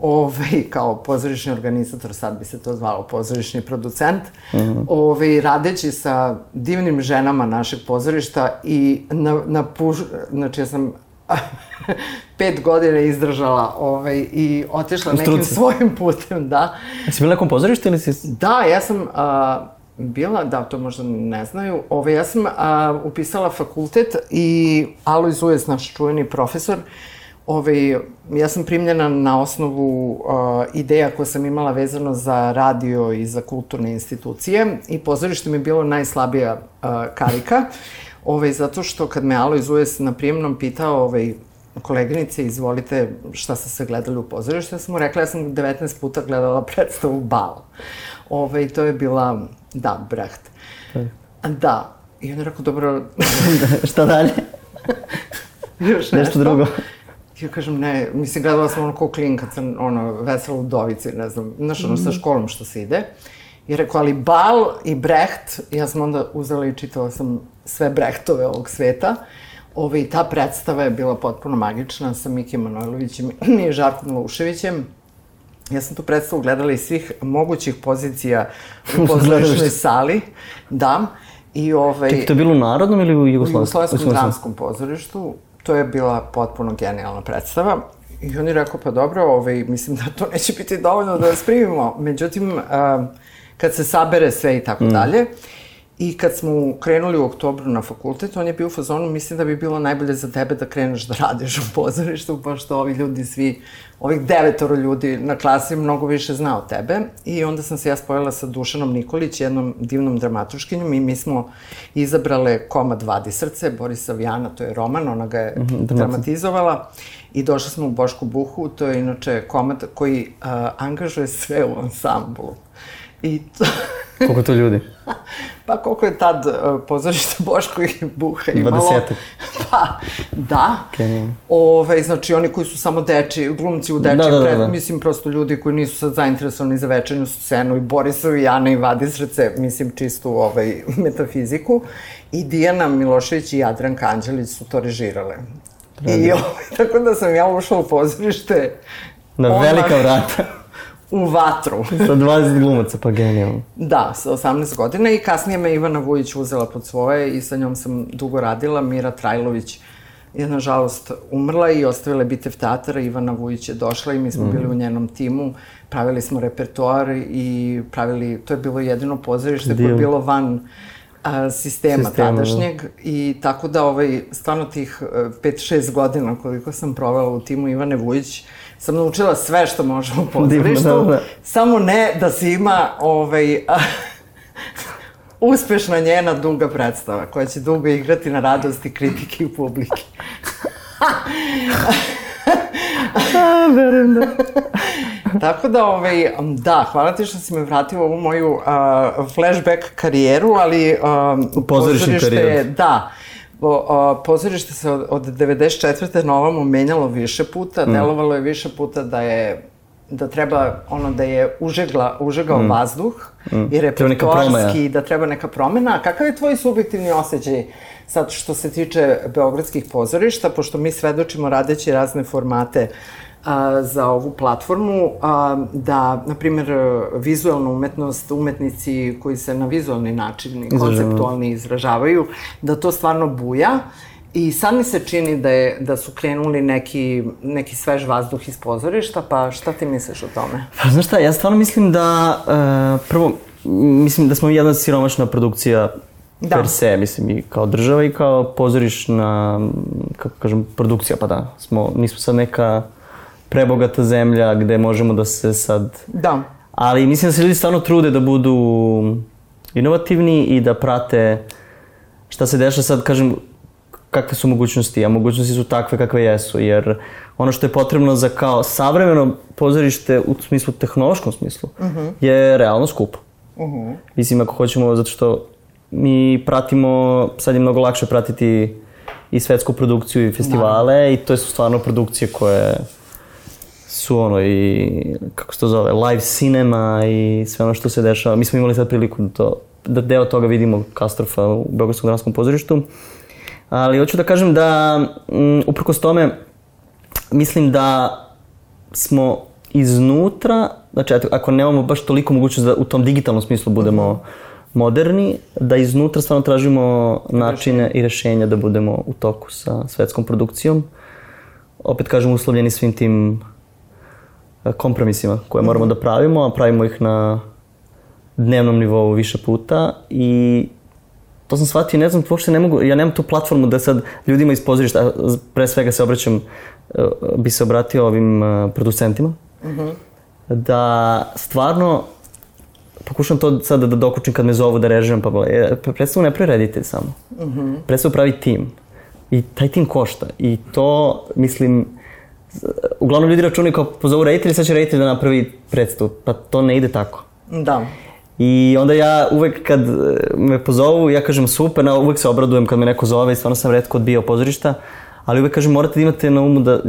ovaj, kao pozorišni organizator, sad bi se to zvalo pozorišni producent, mm -hmm. ovaj, radeći sa divnim ženama našeg pozorišta i na, na puš, znači ja sam pet godina izdržala ovaj, i otišla nekim svojim putem, da. Jesi bila nekom pozorištu ili si... Da, ja sam a, bila, da, to možda ne znaju, ovaj, ja sam a, upisala fakultet i Alojz Ujes, naš čuveni profesor, Ovaj, ja sam primljena na osnovu uh, ideja koje sam imala vezano za radio i za kulturne institucije i pozorište mi je bilo najslabija uh, karika, ovaj, zato što kad me Alo iz US na prijemnom pitao ovaj, koleginice, izvolite šta ste se gledali u pozorište, ja sam mu rekla, ja sam 19 puta gledala predstavu Bal. Ovaj, to je bila, da, Brecht. Da. I on je rekao, dobro... šta dalje? Još nešto. Nešto drugo. Ja kažem, ne, mislim, gledala sam ono ko klin kad sam, ono, vesela u Dovici, ne znam, znaš, ono, sa mhm. školom što se ide. I rekao, ali Bal i Brecht, ja sam onda uzela i čitala sam sve Brechtove ovog sveta. Ove, I ta predstava je bila potpuno magična sa Miki Manojlovićem i Žarkom Luševićem. Ja sam tu predstavu gledala iz svih mogućih pozicija u pozorišnoj sali. Da. I ovaj... Čekaj, to je bilo u Narodnom ili u Jugoslavskom? U Jugoslavskom dramskom pozorištu to je bila potpuno genijalna predstava. I on je rekao, pa dobro, ovaj, mislim da to neće biti dovoljno da vas primimo. Međutim, uh, kad se sabere sve i tako mm. dalje, I kad smo krenuli u oktobru na fakultet, on je bio u fazonu, mislim da bi bilo najbolje za tebe da kreneš da radiš u pozorištu, pošto ovi ljudi svi, ovih devetoro ljudi na klasi mnogo više zna od tebe. I onda sam se ja spojila sa Dušanom Nikolić, jednom divnom dramatuškinjom i mi smo izabrale komad Vadi srce, Borisa Vijana, to je roman, ona ga je mm -hmm, dramatizovala. I došli smo u Bošku Buhu, to je inače komad koji uh, angažuje sve u ansamblu. I to... Koliko to ljudi? pa koliko je tad uh, pozorište Boško i Buha imalo. 20. pa, da. Okay. Ove, znači, oni koji su samo deči, glumci u deči, da, da, da, pred, da. mislim, prosto ljudi koji nisu sad zainteresovani za večernju scenu i Borisovi, Jana i Vadi srce, mislim, čistu ovaj, metafiziku. I Dijana Milošević i Jadranka Anđelić su to režirale. I ovaj, tako da sam ja ušla u pozorište. Na velika vrata. U vatru. Sa 20 glumaca, pa genijalno. Da, sa 18 godina i kasnije me Ivana Vujić uzela pod svoje i sa njom sam dugo radila. Mira Trajlović je nažalost umrla i ostavila je Bitev teatra. Ivana Vujić je došla i mi smo mm. bili u njenom timu. Pravili smo repertoar i pravili, to je bilo jedino pozorište koje je bilo van a, sistema, sistema da. tadašnjeg da. i tako da ovaj, stvarno tih 5-6 godina koliko sam provela u timu Ivane Vujić sam naučila sve što može u pozorištu, da, da. samo ne da se ima ovaj, uspešna njena duga predstava koja će dugo igrati na radosti kritike i publike. A, verujem da. Tako da, ovaj, da, hvala ti što si me vratio u ovu moju uh, flashback karijeru, ali um, u pozorište karijeru. Da, O, o, pozorište se od, od 94. na ovamo menjalo više puta, mm. delovalo je više puta da je da treba ono da je užegla, užegao mm. vazduh mm. i repertoarski, da treba neka promena. A kakav je tvoj subjektivni osjećaj sad što se tiče beogradskih pozorišta, pošto mi svedočimo radeći razne formate a, za ovu platformu, a, da, na primjer, vizualna umetnost, umetnici koji se na vizualni način i konceptualni izražavaju, da to stvarno buja. I sad mi se čini da, je, da su krenuli neki, neki svež vazduh iz pozorišta, pa šta ti misliš o tome? Pa znaš šta, ja stvarno mislim da, uh, prvo, mislim da smo jedna siromašna produkcija da. per se, mislim, i kao država i kao pozorišna, kako kažem, produkcija, pa da, smo, nismo sad neka prebogata zemlja gde možemo da se sad... Da. Ali mislim da se ljudi stvarno trude da budu inovativni i da prate šta se dešava sad, kažem, kakve su mogućnosti, a mogućnosti su takve kakve jesu, jer ono što je potrebno za kao savremeno pozorište u smislu, tehnološkom smislu, uh mhm. -huh. je realno skupo. Uh -huh. Mislim, ako hoćemo, zato što mi pratimo, sad je mnogo lakše pratiti i svetsku produkciju i festivale da. i to su stvarno produkcije koje su ono i, kako se to zove, live cinema i sve ono što se dešava. Mi smo imali sad priliku da, to, da deo toga vidimo Kastrofa u Beogradskom dramskom pozorištu. Ali hoću da kažem da, m, uprkos tome, mislim da smo iznutra, znači ako nemamo baš toliko mogućnost da u tom digitalnom smislu budemo moderni, da iznutra stvarno tražimo načine i rešenja da budemo u toku sa svetskom produkcijom. Opet kažem, uslovljeni svim tim kompromisima koje moramo da pravimo, a pravimo ih na dnevnom nivou više puta i to sam shvatio, ne znam, uopšte ne mogu, ja nemam tu platformu da sad ljudima iz pozorišta, pre svega se obraćam, e, bi se obratio ovim e, producentima, uh mhm. -huh. da stvarno pokušam to sad da dokučim kad me zovu da režiram, pa e, predstavu ne pravi reditelj samo. Uh mhm. -huh. Predstavu pravi tim. I taj tim košta. I to, mislim, uglavnom ljudi računaju kao pozovu reditelj, sad će reditelj da napravi predstavu. Pa to ne ide tako. Da. I onda ja uvek kad me pozovu, ja kažem super, na, uvek se obradujem kad me neko zove i stvarno sam redko odbijao pozorišta, ali uvek kažem morate da imate na umu da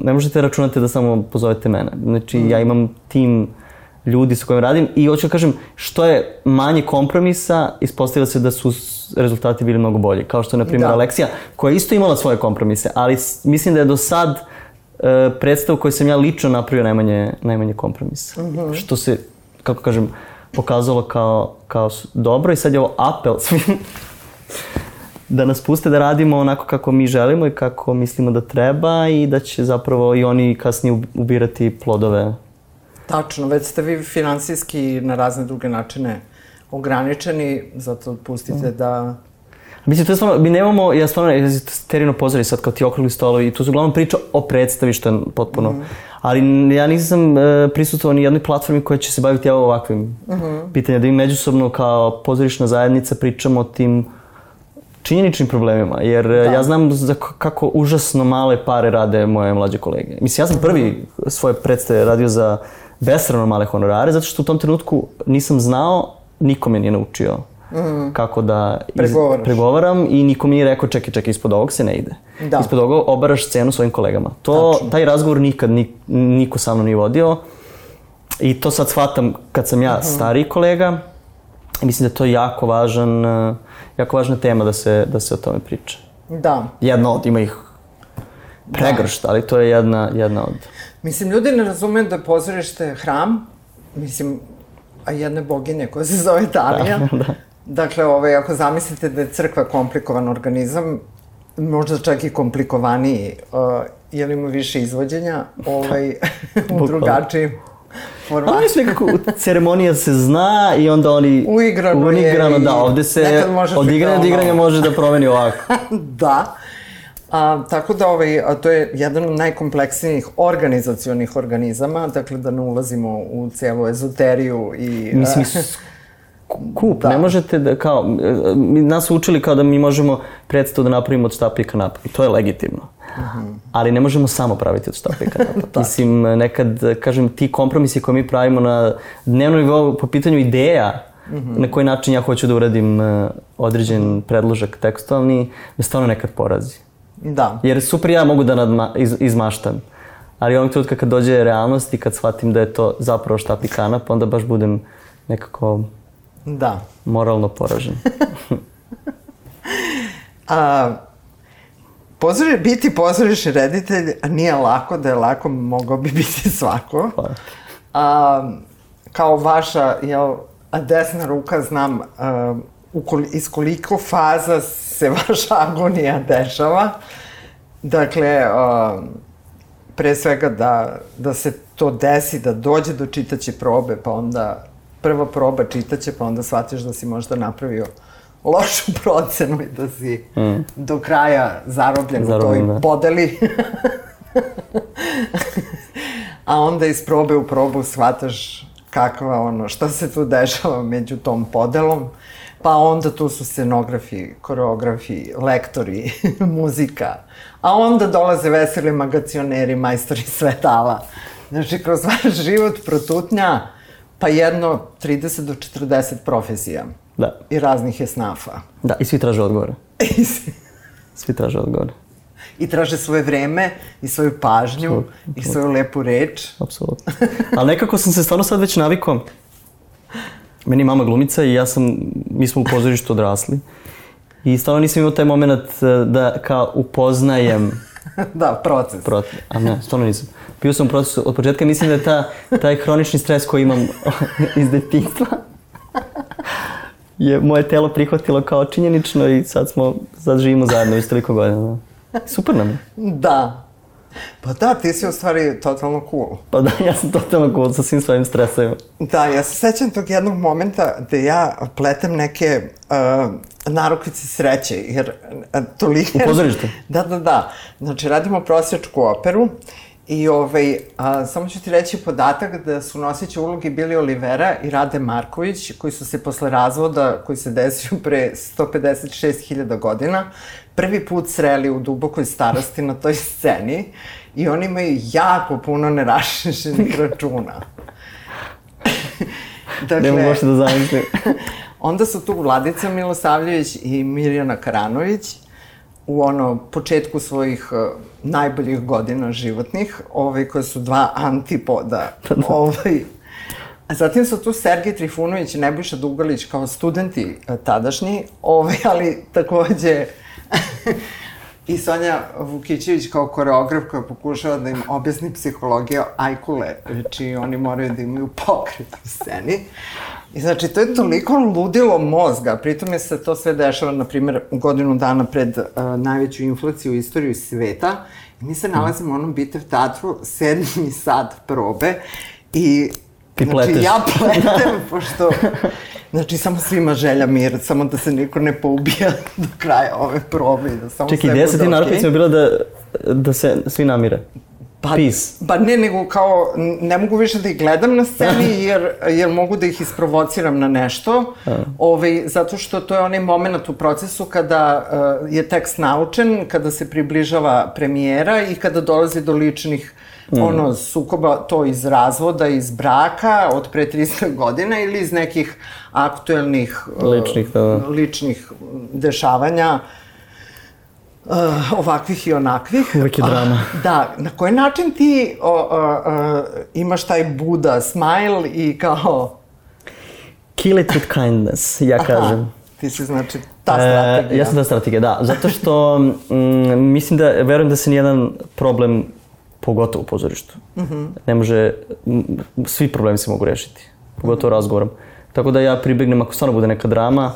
ne možete računati da samo pozovete mene. Znači mm. ja imam tim ljudi sa kojim radim i hoću da kažem što je manje kompromisa, ispostavilo se da su rezultati bili mnogo bolji. Kao što je, na primjer, da. Aleksija, koja je isto imala svoje kompromise, ali mislim da je do sad e, predstavu koju sam ja lično napravio najmanje, najmanje kompromisa. Mm -hmm. Što se, kako kažem, pokazalo kao, kao dobro i sad je ovo apel svim da nas puste da radimo onako kako mi želimo i kako mislimo da treba i da će zapravo i oni kasnije ubirati plodove. Tačno, već ste vi finansijski na razne druge načine ograničeni, zato pustite da... Mislim, to je stvarno, mi nemamo, ja stvarno, ja terino pozori sad kao ti okrugli stolovi i tu su uglavnom priča o predstavi što je potpuno, mm. ali ja nisam e, prisutovao ni jednoj platformi koja će se baviti evo ovakvim mm -hmm. pitanjima, da mi međusobno kao pozorišna zajednica pričamo o tim činjeničnim problemima, jer da. ja znam za kako užasno male pare rade moje mlađe kolege. Mislim, ja sam prvi svoje predstave radio za besrano male honorare, zato što u tom trenutku nisam znao, niko me nije naučio mm. kako da iz, pregovaram i niko mi nije rekao čekaj, čekaj, ispod ovog se ne ide. Da. Ispod ovog obaraš scenu svojim kolegama. To, Tačno. taj razgovor nikad ni, niko sa mnom nije vodio i to sad shvatam kad sam ja mm stariji kolega, mislim da to je jako važan, jako važna tema da se, da se o tome priča. Da. Jedna od, ima ih pregršt, da. ali to je jedna, jedna od... Mislim, ljudi ne razumeju da je pozorište hram, mislim, a jedne boginje koja se zove Talija. Da, da. Dakle, ovaj, ako zamislite da je crkva komplikovan organizam, možda čak i komplikovaniji, uh, je li ima više izvođenja ovaj, u drugačijim formatu. Ali sve kako ceremonija se zna i onda oni... Uigrano, uigrano je. da, ovde se od igranja do igranja može da promeni ovako. da. A, tako da ovaj, a to je jedan od najkompleksnijih organizacionih organizama, dakle da ne ulazimo u celu ezoteriju i... Mislim, kup, da. ne možete da, kao, nas su učili kao da mi možemo predstavu da napravimo od štapa i kanapa i to je legitimno. -huh. Ali ne možemo samo praviti od štapa i kanapa. Mislim, nekad, kažem, ti kompromisi koje mi pravimo na dnevnom nivou po pitanju ideja, -huh. na koji način ja hoću da uradim uh, određen predložak tekstualni, me stvarno nekad porazi. Da. Jer super ja mogu da nadma, iz, izmaštam. Ali ovog trenutka kad dođe realnost i kad shvatim da je to zapravo štap i kanap, onda baš budem nekako Da. Moralno poražen. A, pozori, biti pozorišni reditelj nije lako, da je lako, mogao bi biti svako. Pa. A, kao vaša, jel, desna ruka znam a, ukoli, iz koliko faza se vaša agonija dešava. Dakle, a, pre svega da, da se to desi, da dođe do čitaće probe, pa onda prva proba čitaće, pa onda shvatiš da si možda napravio lošu procenu i da si mm. do kraja zarobljen, zarobljen u toj da. podeli. A onda iz probe u probu shvataš kakva ono, šta se tu dešava među tom podelom. Pa onda tu su scenografi, koreografi, lektori, muzika. A onda dolaze veseli magacioneri, majstori svetala. Znači, kroz vaš život protutnja pa jedno 30 do 40 profesija. Da. I raznih je snafa. Da, i svi traže odgovore. svi traže odgovore. I traže svoje vreme, i svoju pažnju, absolut, absolut. i svoju lepu reč. Apsolutno. Ali nekako sam se stvarno sad već navikao. Meni je mama glumica i ja sam, mi smo u pozorištu odrasli. I stvarno nisam imao taj moment eh, da kao upoznajem da, proces. Proces. A ne, stvarno nisam. Bio sam u procesu od početka, mislim da je ta, taj hronični stres koji imam iz detinjstva je moje telo prihvatilo kao činjenično i sad smo, sad živimo zajedno iz toliko godina. Super nam je. Da. Pa da, ti si u stvari totalno cool. Pa da, ja sam totalno cool sa svim svojim stresovima. Da, ja se sećam tog jednog momenta gde ja pletem neke uh, narukvice sreće, jer uh, toliko... U pozorištu? Da, da, da. Znači, radimo prosječku operu I ovaj, a, samo ću ti reći podatak da su noseći ulogi bili Olivera i Rade Marković, koji su se posle razvoda, koji se desio pre 156.000 godina, prvi put sreli u dubokoj starosti na toj sceni i oni imaju jako puno nerašešenih računa. dakle, ne mogu da zamislim. onda su tu Vladica Milosavljević i Mirjana Karanović u ono početku svojih najboljih godina životnih, ovaj, koje su dva antipoda. Da. ovaj, A zatim su tu Sergej Trifunović i Nebojša Dugalić kao studenti uh, tadašnji, ovaj, ali takođe i Sonja Vukićević kao koreograf koja pokušava da im objasni psihologiju ajkule, znači oni moraju da imaju pokret u sceni. I znači, to je toliko ludilo mozga, pritom je se to sve dešava, na primjer, godinu dana pred uh, najveću inflaciju u istoriju sveta. I mi se nalazimo u onom bitev teatru, sedmi sad probe i Ti znači, pleteš. ja pletem, pošto... Znači, samo svima želja mir, samo da se niko ne poubija do kraja ove probe da samo Čekaj, sve ideja sa bude tim okej. narkoticima je bila da, da se svi namire. Pa, Peace. Pa ne, nego kao, ne mogu više da ih gledam na sceni, jer, jer mogu da ih isprovociram na nešto, ovaj, zato što to je onaj moment u procesu kada uh, je tekst naučen, kada se približava premijera i kada dolazi do ličnih ono, sukoba, to iz razvoda, iz braka, od pre 300 godina ili iz nekih aktuelnih uh, Ličnih, da. ličnih dešavanja uh, ovakvih i onakvih. Uvek je drama. A, da, na koji način ti o, o, o, imaš taj Buda smile i kao... Kill it with kindness, ja kažem. ti si znači ta strategija. E, ja sam ta strategija, da. Zato što mm, mislim da, verujem da se nijedan problem, pogotovo u pozorištu, Mhm. ne može, m, svi problemi se mogu rešiti, pogotovo razgovorom. Tako da ja pribegnem, ako stvarno bude neka drama,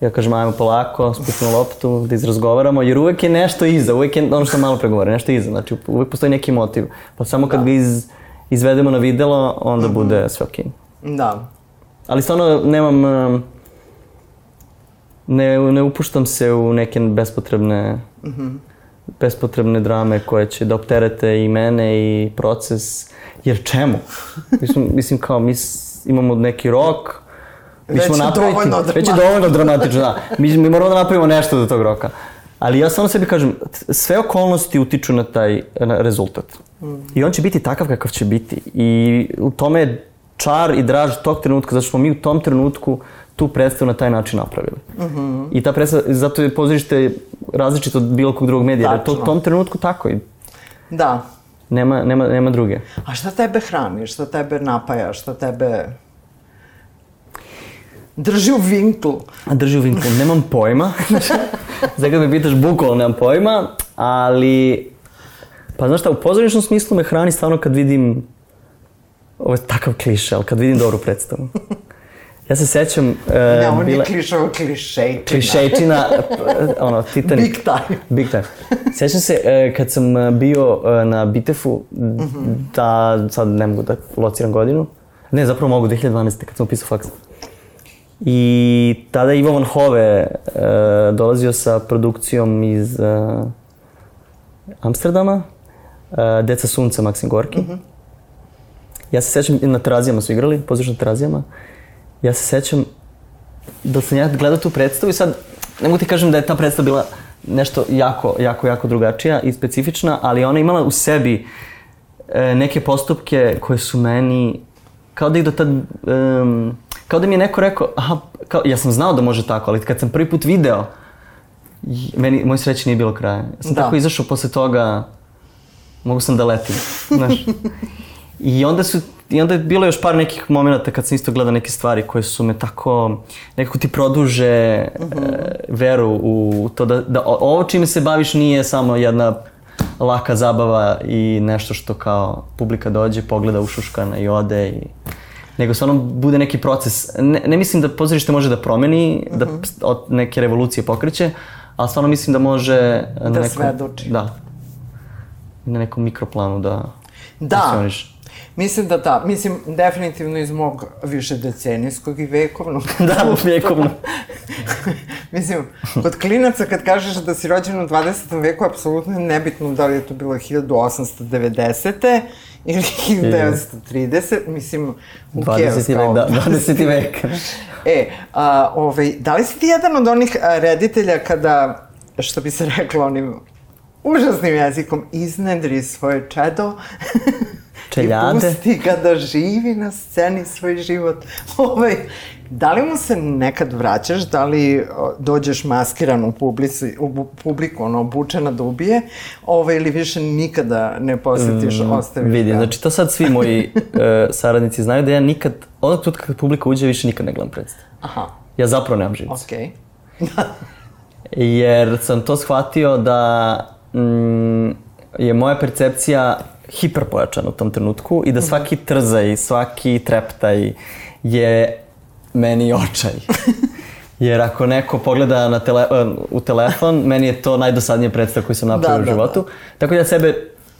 ja kažem ajmo polako, spustimo loptu, da izrazgovaramo, jer uvek je nešto iza, uvek je ono što malo pregovorio, nešto iza, znači uvek postoji neki motiv. Pa samo kad ga iz, izvedemo na videlo, onda Mhm. bude sve okej. Da. Ali stvarno nemam... Ne, ne upuštam se u neke bespotrebne... bespotrebne drame koje će da opterete i mene i proces. Jer čemu? Mislim, mislim kao mi imamo neki rok, mi Već je napraviti, dovoljno već je dovoljno dramatično, da. Mi, mi moramo da napravimo nešto do tog roka. Ali ja samo sebi kažem, sve okolnosti utiču na taj na rezultat. I on će biti takav kakav će biti. I u tome je čar i draž tog trenutka, zato što smo mi u tom trenutku tu predstavu na taj način napravili. I ta predstava, zato je pozorište različito od bilo kog drugog medija, jer je to u Tačno. tom trenutku tako i Da. nema, nema, nema druge. A šta tebe hrani, šta tebe napaja, šta tebe drži u vinklu? A drži u vinklu, nemam pojma. Zdaj kad me pitaš bukvalno nemam pojma, ali... Pa znaš šta, u pozorišnom smislu me hrani stvarno kad vidim... Ovo je takav kliše, ali kad vidim dobru predstavu. Ja se sećam... Uh, Ne, on je klišao klišejčina. klišejčina, p- ono, Titanic. Big time. Big time. Sećam se e, kad sam e, bio e, na Bitefu, da sad ne mogu da lociram godinu. Ne, zapravo mogu, 2012. kad sam upisao faks. I tada je Ivo Van Hove e, dolazio sa produkcijom iz e, Amsterdama, e, Deca sunca Maksim Gorki. Ja se sećam, na terazijama su igrali, pozoriš na terazijama. Ja se sećam da sam ja gledao tu predstavu i sad ne mogu ti kažem da je ta predstava bila nešto jako, jako, jako drugačija i specifična, ali ona imala u sebi e, neke postupke koje su meni kao da ih do tad em, kao da mi je neko rekao aha, kao, ja sam znao da može tako, ali kad sam prvi put video meni, moj sreće nije bilo kraja. Ja sam Da. tako izašao posle toga mogu sam da letim, znaš. I onda su I onda je bilo još par nekih momenta kad sam isto gledao neke stvari koje su me tako, nekako ti produže e, veru u to da, da ovo čime se baviš nije samo jedna laka zabava i nešto što kao publika dođe, pogleda ušuškana i ode i nego stvarno bude neki proces. Ne, ne mislim da pozorište može da promeni, da ps- od neke revolucije pokreće, ali stvarno mislim da može na Da nekom, svedoči. Da. Na nekom mikroplanu da Da. funkcioniše. Mislim da da, mislim definitivno iz mog više decenijskog i vekovnog. Da, vjekovno. mislim, kod klinaca kad kažeš da si rođen u 20. veku, apsolutno je nebitno da li je to bilo 1890. ili 1930, mislim, cares, 20. kao- vek, da, 20. vek. E, a, ovaj, da li si ti jedan od onih reditelja kada, što bi se reklo onim užasnim jezikom, iznedri svoje čedo Čeljade. i pusti ga da živi na sceni svoj život. Ovaj, da li mu se nekad vraćaš, da li dođeš maskiran u, publici, u publiku, ono, obučena da ubije, ovaj, ili više nikada ne posjetiš, ostaviš Vidi, ga? znači to sad svi moji e, saradnici znaju da ja nikad, onog trenutka kad publika uđe, više nikad ne gledam predstavu. Aha, Ja zapravo nemam živicu. okej. Jer sam to shvatio da mm, je moja percepcija hiperpojačana u tom trenutku i da svaki trzaj, svaki treptaj je meni očaj. Jer ako neko pogleda na tele, u telefon, meni je to najdosadnija predstava koju sam napravio Da, u da, životu. Tako da ja sebe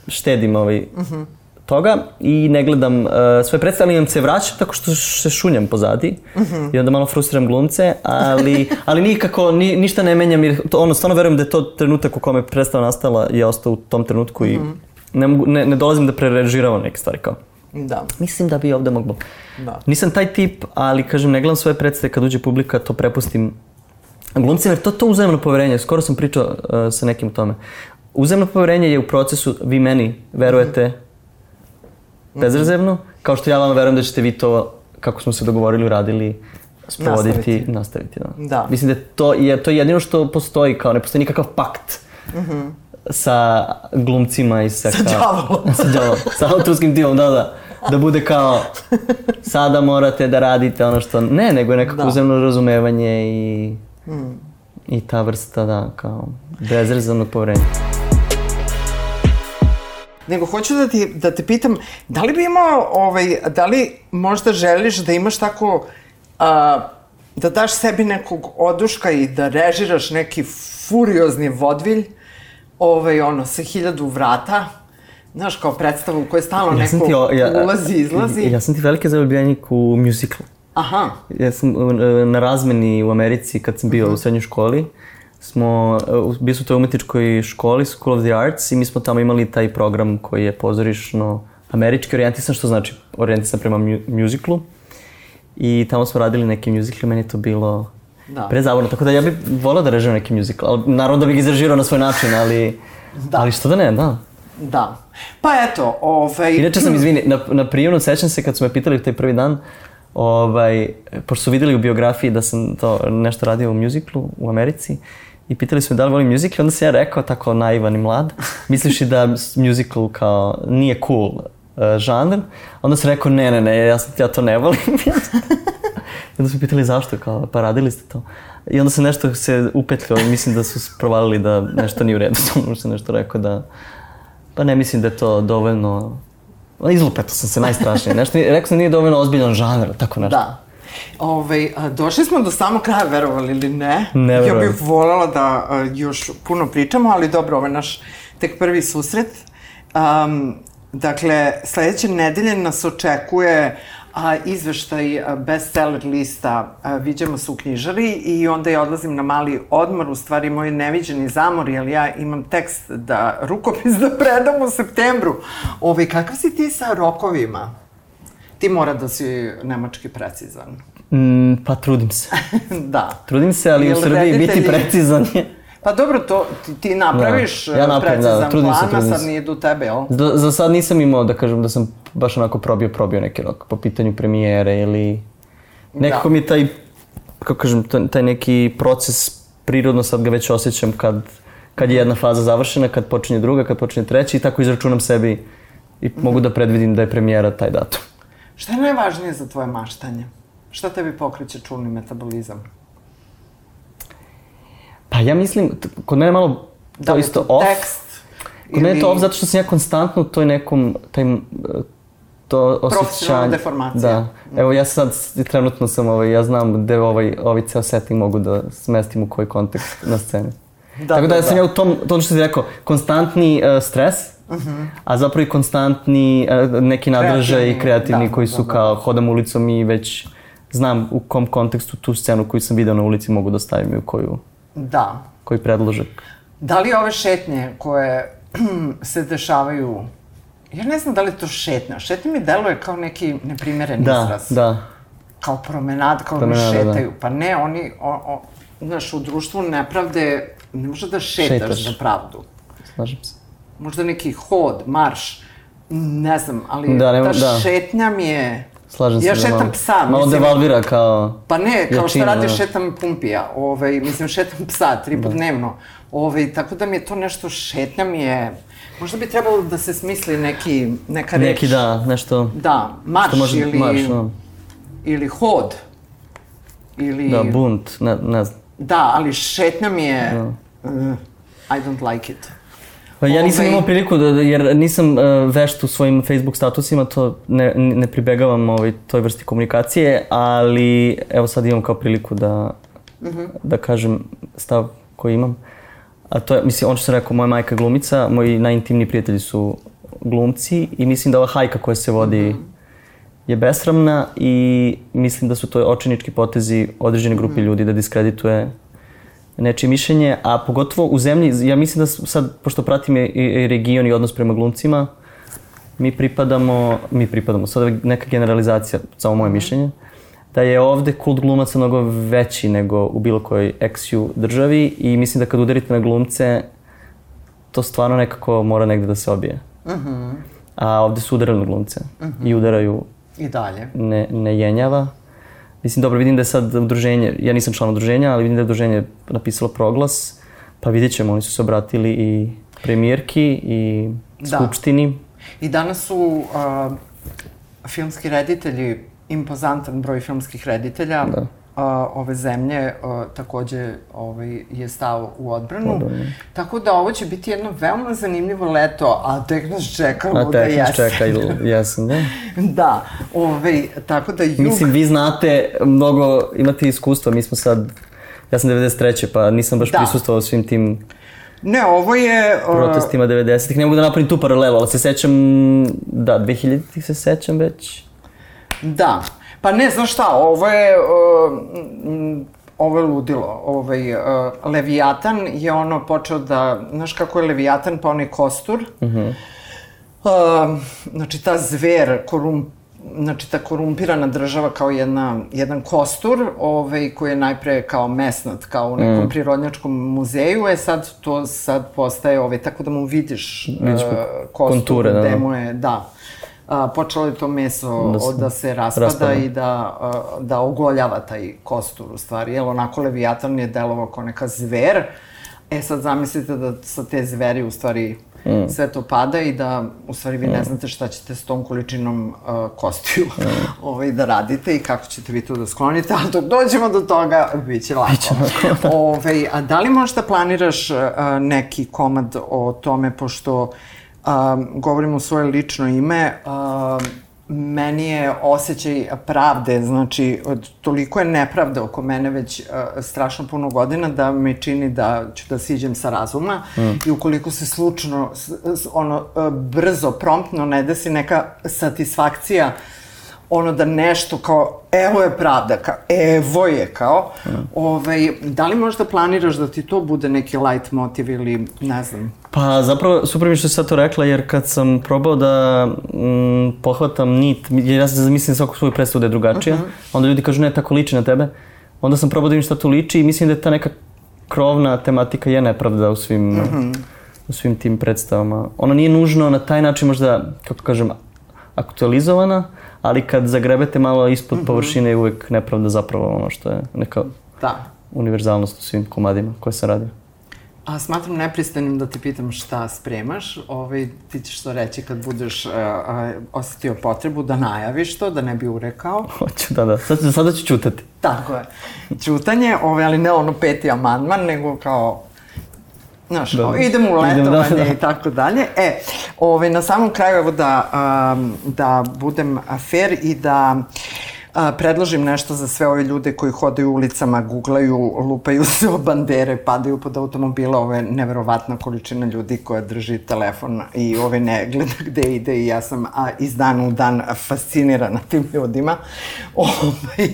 štedim ovaj, toga i ne gledam uh, sve predstave, ali im se vraćam tako što se šunjam pozadi i onda malo frustriram glumce, ali, ali nikako, ni, ništa ne menjam jer to, ono, stvarno verujem da je to trenutak u kome predstava nastala i ja ostao u tom trenutku i ne, mogu, ne, ne dolazim da prerežiravam neke stvari kao. Da. Mislim da bi ovde moglo. Da. Nisam taj tip, ali kažem, ne gledam svoje predstave kad uđe publika, to prepustim glumcima, jer to to uzajemno poverenje. Skoro sam pričao uh, sa nekim o tome. Uzajemno poverenje je u procesu, vi meni verujete bezrezervno, kao što ja vama verujem da ćete vi to, kako smo se dogovorili, uradili, sprovoditi, nastaviti. Nastaviti. da. Da. Mislim da je to, je, to je jedino što postoji, kao ne postoji nikakav pakt sa glumcima i sa... Sa đavolom. sa đavolom, sa autorskim timom, da, da. Da bude kao, sada morate da radite ono što... Ne, nego je nekako Da. uzemno razumevanje i... I ta vrsta, da, kao bezrezervnog poverenja. Nego hoću da, ti, da te pitam, da li bi imao, ovaj, da li možda želiš da imaš tako, a, da daš sebi nekog oduška i da režiraš neki furiozni vodvilj, ovaj, ono, sa hiljadu vrata, znaš, kao predstavu u kojoj stalno neko o- ulazi i izlazi. Ja sam ti veliki zaljubljenik u musical. Aha, Ja sam uh, na razmeni u Americi kad sam bio u srednjoj školi. Smo, uh, bio sam u toj umetničkoj školi, School of the Arts, i mi smo tamo imali taj program koji je pozorišno američki orijentisan, što znači orijentisan prema mu musiclu. I tamo smo radili neki musical, meni je to bilo Da. prezabavno. Tako da ja bih volao da režiram neki musical, ali naravno da bih izrežirao na svoj način, ali, Da. ali što da ne, da. da. Pa eto, ovaj... Inače sam, izvini, na, na prijemnu sećam se kad su me pitali taj prvi dan, ovaj, pošto su videli u biografiji da sam to nešto radio u muziklu u Americi, i pitali su me da li volim muzikl, onda sam ja rekao, tako naivan i mlad, misliš da muzikl kao nije cool uh, žanr, onda sam rekao ne, ne, ne, ja, ja to ne volim. I onda su me pitali zašto, kao, pa radili ste to. I onda sam nešto se upetljao i mislim da su se provalili da nešto nije u redu, samo što sam nešto rekao da, pa ne mislim da je to dovoljno Izlupeto sam se najstrašnije. Nešto, rekao sam nije dovoljno ozbiljan žanr, tako nešto. Da. Ove, a, došli smo do samog kraja, verovali ili ne. Ne Ja verujem. bih voljela da a, još puno pričamo, ali dobro, ovo je naš tek prvi susret. Um, dakle, sledeće nedelje nas očekuje a, izveštaj bestseller lista a, Viđamo se u knjižari i onda ja odlazim na mali odmor, u stvari moj neviđeni zamor, jer ja imam tekst da, rukopis da predam u septembru. Ove, kakav si ti sa rokovima? Ti mora da si nemački precizan. Mm, pa trudim se. da. Trudim se, ali u Jel Srbiji biti reditelji- precizan je. Pa dobro, to ti, ti napraviš Da, ja ja napravim, da, precizan trudim se, plan, a trudim sad se. nije do tebe, jel? Do, za sad nisam imao da kažem da sam baš onako probio, probio neki rok po pitanju premijere ili... Nekako Da. mi taj, kako kažem, taj, neki proces prirodno sad ga već osjećam kad, kad je jedna faza završena, kad počinje druga, kad počinje treća i tako izračunam sebi i mogu da predvidim da je premijera taj datum. Šta je najvažnije za tvoje maštanje? Šta tebi pokreće čulni metabolizam? Pa ja mislim, kod mene malo to Da je isto to off. tekst? Kod mene je to ili- off zato što sam ja konstantno u toj nekom, taj, m, to osjećanje. deformacija. Da. Evo ja sad trenutno sam, ovaj, ja znam gde ovaj, ovaj ceo setting mogu da smestim u koji kontekst na sceni. Da, Tako da, da, sam da. ja u tom, to što si rekao, konstantni uh, stres, a zapravo i konstantni uh, neki nadražaj Kreativni, kreativni da, koji da, su da. kao hodam ulicom i već znam u kom kontekstu tu scenu koju sam video na ulici mogu da stavim i u koju, Da. koji predložak. Da li ove šetnje koje se dešavaju Ja ne znam da li je to šetnja. Šetnja mi deluje kao neki neprimeren Da, izraz. da. Kao promenad, kao da da. šetaju. Pa ne, oni, o, o, znaš, u društvu nepravde ne može da šetaš, Šetaš. za pravdu. Slažem se. Možda neki hod, marš, ne znam, ali Da, nema- ta da. šetnja mi je... Slažem se. Ja da šetam malo- psa, Malo mislim. devalvira kao... Pa ne, kao što radiš, da. šetam pumpija, ovaj, mislim, šetam psa tri put dnevno. Ovaj, tako da mi je to nešto, šetnja mi je... Možda bi trebalo da se smisli neki, neka reč. Neki da, nešto... Da, marš može, ili, marš, da. ili hod. Ili... Da, bunt, ne, ne znam. Da, ali šetnja mi je... Uh, I don't like it. Pa ja nisam Ovaj- imao priliku, da, da- jer nisam uh, vešt u svojim Facebook statusima, to ne, ne pribegavam ovaj, toj vrsti komunikacije, ali evo sad imam kao priliku da, da kažem stav koji imam. A to je, mislim, ono što sam rekao, moja majka je glumica, moji najintimniji prijatelji su glumci i mislim da ova hajka koja se vodi mm -hmm. je besramna i mislim da su to očinički potezi određene grupe mm -hmm. ljudi da diskredituje nečije mišljenje, a pogotovo u zemlji, ja mislim da sad, pošto pratim i, i region i odnos prema glumcima, mi pripadamo, mi pripadamo, sad neka generalizacija, samo moje mišljenje, da je ovde kult glumaca mnogo veći nego u bilo kojoj ex-ju državi i mislim da kad udarite na glumce, to stvarno nekako mora negde da se obije. Uh mhm. -huh. A ovde su udarali na glumce uh -huh. i udaraju I dalje. Ne, ne jenjava. Mislim, dobro, vidim da je sad udruženje, ja nisam član udruženja, ali vidim da je udruženje napisalo proglas, pa vidjet ćemo, oni su se obratili i premijerki i da. skupštini. I danas su uh, filmski reditelji, impozantan broj filmskih reditelja, da a, ove zemlje a, takođe ovaj, je stao u odbranu. Odbranu. Tako da ovo će biti jedno veoma zanimljivo leto, a tek nas čeka luda jesen. A tek nas čeka jesen, da. da, ovaj, tako da jug... Mislim, vi znate, mnogo imate iskustva, mi smo sad, ja sam 93. pa nisam baš da. prisustvovao svim tim Ne, ovo je... Uh... Protestima 90-ih. Ne mogu da napravim tu paralelu, ali se sećam... Da, 2000-ih se sećam već. Da. Pa ne, znaš šta, ovo je... Uh, ovo je ludilo. Ovaj, uh, Leviatan je ono počeo da... Znaš kako je Leviatan, pa onaj kostur. Uh -huh. uh, znači, ta zver, korum, znači ta korumpirana država kao jedna, jedan kostur ovaj, koji je najpre kao mesnat, kao u nekom mm. prirodnjačkom muzeju, je sad to sad postaje, ovaj, tako da mu vidiš, vidiš uh, kostur, konture, da, da. mu je, da, a, počelo je to meso da se, da se raspada, raspada, i da, a, da ogoljava taj kostur u stvari. Jel, onako Leviatan je delovao kao neka zver. E sad zamislite da sa te zveri u stvari mm. sve to pada i da u stvari vi mm. ne znate šta ćete s tom količinom uh, kostiju mm. ovaj, da radite i kako ćete vi to da sklonite, ali dok dođemo do toga, bit će lako. Biće lako, da. ovaj, a da li možda planiraš uh, neki komad o tome, pošto um, govorim u svoje lično ime, um, meni je osjećaj pravde, znači, toliko je nepravda oko mene već uh, strašno puno godina da me čini da ću da siđem sa razuma mm. i ukoliko se slučno, ono, uh, brzo, promptno ne desi neka satisfakcija ono da nešto kao, evo je pravda, kao, evo je kao, mm. ovaj, da li možda planiraš da ti to bude neki light motiv ili ne znam? Pa zapravo, super mi što si sad to rekla, jer kad sam probao da mm, pohvatam nit, jer ja sam zamislim svaku svoju predstavu da je drugačija, uh mhm. -huh. onda ljudi kažu ne, tako liči na tebe, onda sam probao da im šta to liči i mislim da je ta neka krovna tematika je nepravda u svim, uh mhm. -huh. u svim tim predstavama. Ona nije nužno na taj način možda, kako kažem, aktualizovana, ali kad zagrebete malo ispod mm -hmm. površine je uvek nepravda zapravo ono što je neka da. univerzalnost u svim komadima koje se radi. A smatram nepristanim da ti pitam šta spremaš. Ovaj, ti ćeš to reći kad budeš uh, uh, osetio potrebu da najaviš to, da ne bi urekao. Hoću, da, da. Sad, sada ću čutati. Tako je. Čutanje, ovaj, ali ne ono peti amandman, nego kao Znaš, da. idemo u letovanje da, da. i tako dalje. E, ovaj, na samom kraju, evo da, um, da budem fair i da a, predložim nešto za sve ove ljude koji hodaju ulicama, googlaju, lupaju se o bandere, padaju pod automobila, ove neverovatna količina ljudi koja drži telefon i ove ne gleda gde ide i ja sam a, iz dana u dan fascinirana tim ljudima. Ovaj,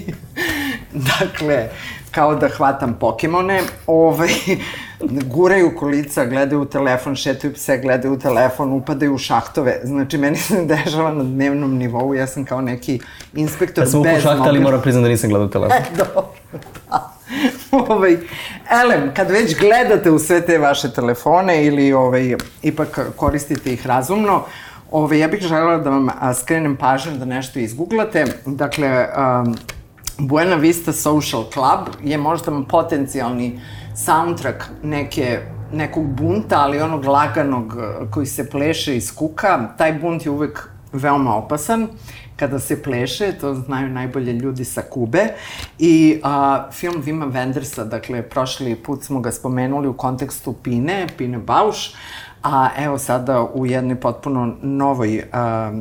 dakle, kao da hvatam pokemone, ovaj, guraju kolica, gledaju u telefon, šetaju pse, gledaju u telefon, upadaju u šahtove. Znači, meni se dešava na dnevnom nivou, ja sam kao neki inspektor bez ja sam u šahta, ali moram priznam da nisam gledao telefon. E, dobro. Da. ovaj, elem, kad već gledate u sve te vaše telefone ili ovaj, ipak koristite ih razumno, ovaj, ja bih želela da vam skrenem pažnju da nešto izgooglate. Dakle, um, Buena Vista Social Club je možda potencijalni soundtrack neke, nekog bunta, ali onog laganog eh, koji se pleše iz kuka. Taj bunt je uvek veoma opasan kada se pleše, to znaju najbolje ljudi sa Kube. I a, film Vima Wendersa, dakle, prošli put smo ga spomenuli u kontekstu Pine, Pine Bausch, a evo sada u jednoj potpuno novoj a,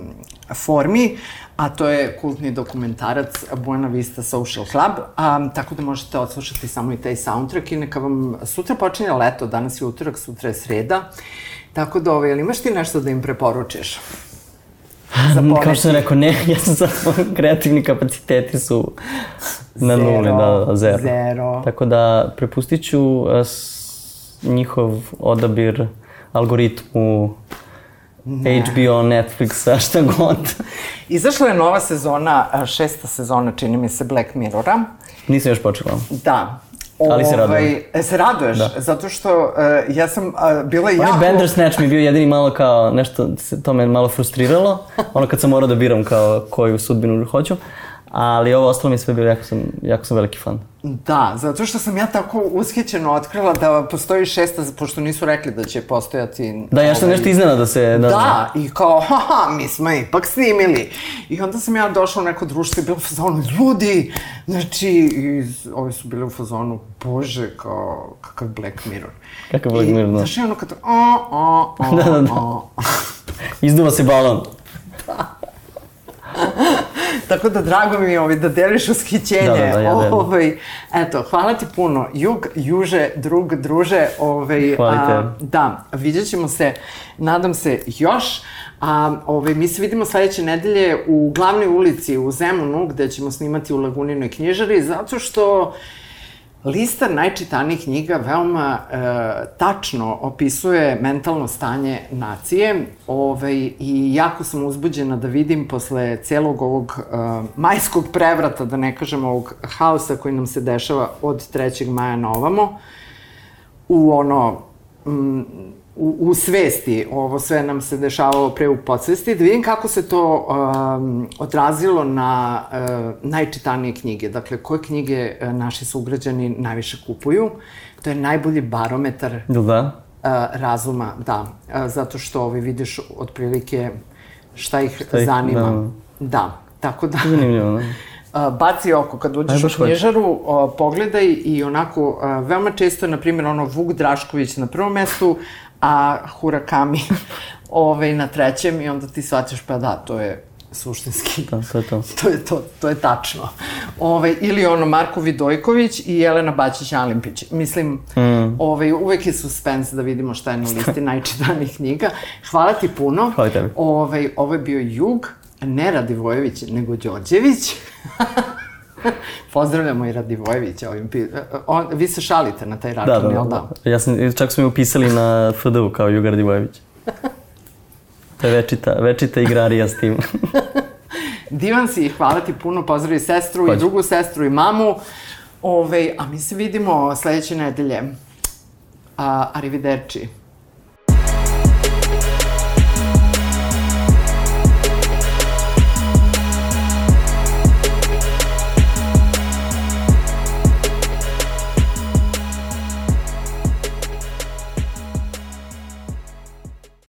formi, a to je kultni dokumentarac Buena Vista Social Club, a, tako da možete odslušati samo i taj soundtrack i neka vam sutra počinje leto, danas je utorak, sutra je sreda Tako da, ovaj, ili imaš ti nešto da im preporučiš? Za Kao što sam rekao, ne, ja sam sad, kreativni kapaciteti su na Zero, nuli, da, da, zero. zero. Tako da prepustit ću s, njihov odabir algoritmu HBO, Netflixa, šta god. Izašla je nova sezona, šesta sezona, čini mi se, Black Mirrora. Nisam još počela. Da. Ali se radujem. Ovaj, e, se raduješ? Da. Zato što uh, ja sam uh, bila jako... Onaj Bandersnatch mi je bio jedini malo kao, nešto, se, to me malo frustriralo, ono kad sam morao da biram kao koju sudbinu hoću, ali ovo ostalo mi je sve bilo, jako sam, jako sam veliki fan. Da, zato što sam ja tako ushićeno otkrila da postoji šesta, pošto nisu rekli da će postojati... Da, ja sam ovaj, nešto iznena da se... Da, Da, i kao, haha, mi smo ipak snimili. I onda sam ja došla u neko društvo i bila u fazonu, ljudi, znači, i ovi su bili u fazonu, bože, kao, kakav Black Mirror. Kakav Black I, Mirror, da. Znaš, ono kad, o, o, o, Da, da, da. o. Izduva se balon. Tako da drago mi je ovaj, da deliš ushićenje. Da, da, da, ja ovaj, eto, hvala ti puno. Jug, juže, drug, druže. Ovaj, Hvala a, tebi. da, vidjet ćemo se, nadam se, još. A, ovaj, mi se vidimo sledeće nedelje u glavnoj ulici u Zemunu, gde ćemo snimati u Laguninoj knjižari, zato što Lista najčitanijih knjiga veoma e, tačno opisuje mentalno stanje nacije ovaj, i jako sam uzbuđena da vidim posle celog ovog e, majskog prevrata, da ne kažem ovog haosa koji nam se dešava od 3. maja na ovamo, u ono, mm, u, u svesti, ovo sve nam se dešavalo pre u podsvesti, da vidim kako se to um, odrazilo na uh, najčitanije knjige. Dakle, koje knjige uh, naši sugrađani najviše kupuju. To je najbolji barometar da? uh, razuma, da. Uh, zato što ovaj, vidiš otprilike šta ih ih- zanima. da. da. Tako da... Zanimljivo, da. A, baci oko kad uđeš u knjižaru, o, pogledaj i onako, a, veoma često je, na primjer, ono Vuk Drašković na prvom mestu, a Hurakami ovaj, na trećem i onda ti shvatiš pa da, to je suštinski. Da, to je to. To je to, to je tačno. Ovaj, ili ono Marko Vidojković i Jelena Bačić-Alimpić. Mislim, mm. ovaj, uvek je suspens da vidimo šta je na listi najčitanijih knjiga. Hvala ti puno. Hvala tebi. Ovaj, ovo je bio Jug, ne Radivojević, nego Đorđević. Pozdravljamo i Radivojevića ovim pi... On, vi se šalite na taj račun, Da, da, jel da. Ja sam, čak su mi upisali na FDU kao Jugar Divojević. To je večita, večita igrarija s tim. Divan si i hvala ti puno, pozdravi sestru i Hoću. drugu sestru i mamu. Ove, a mi se vidimo sledeće nedelje. A, arrivederci.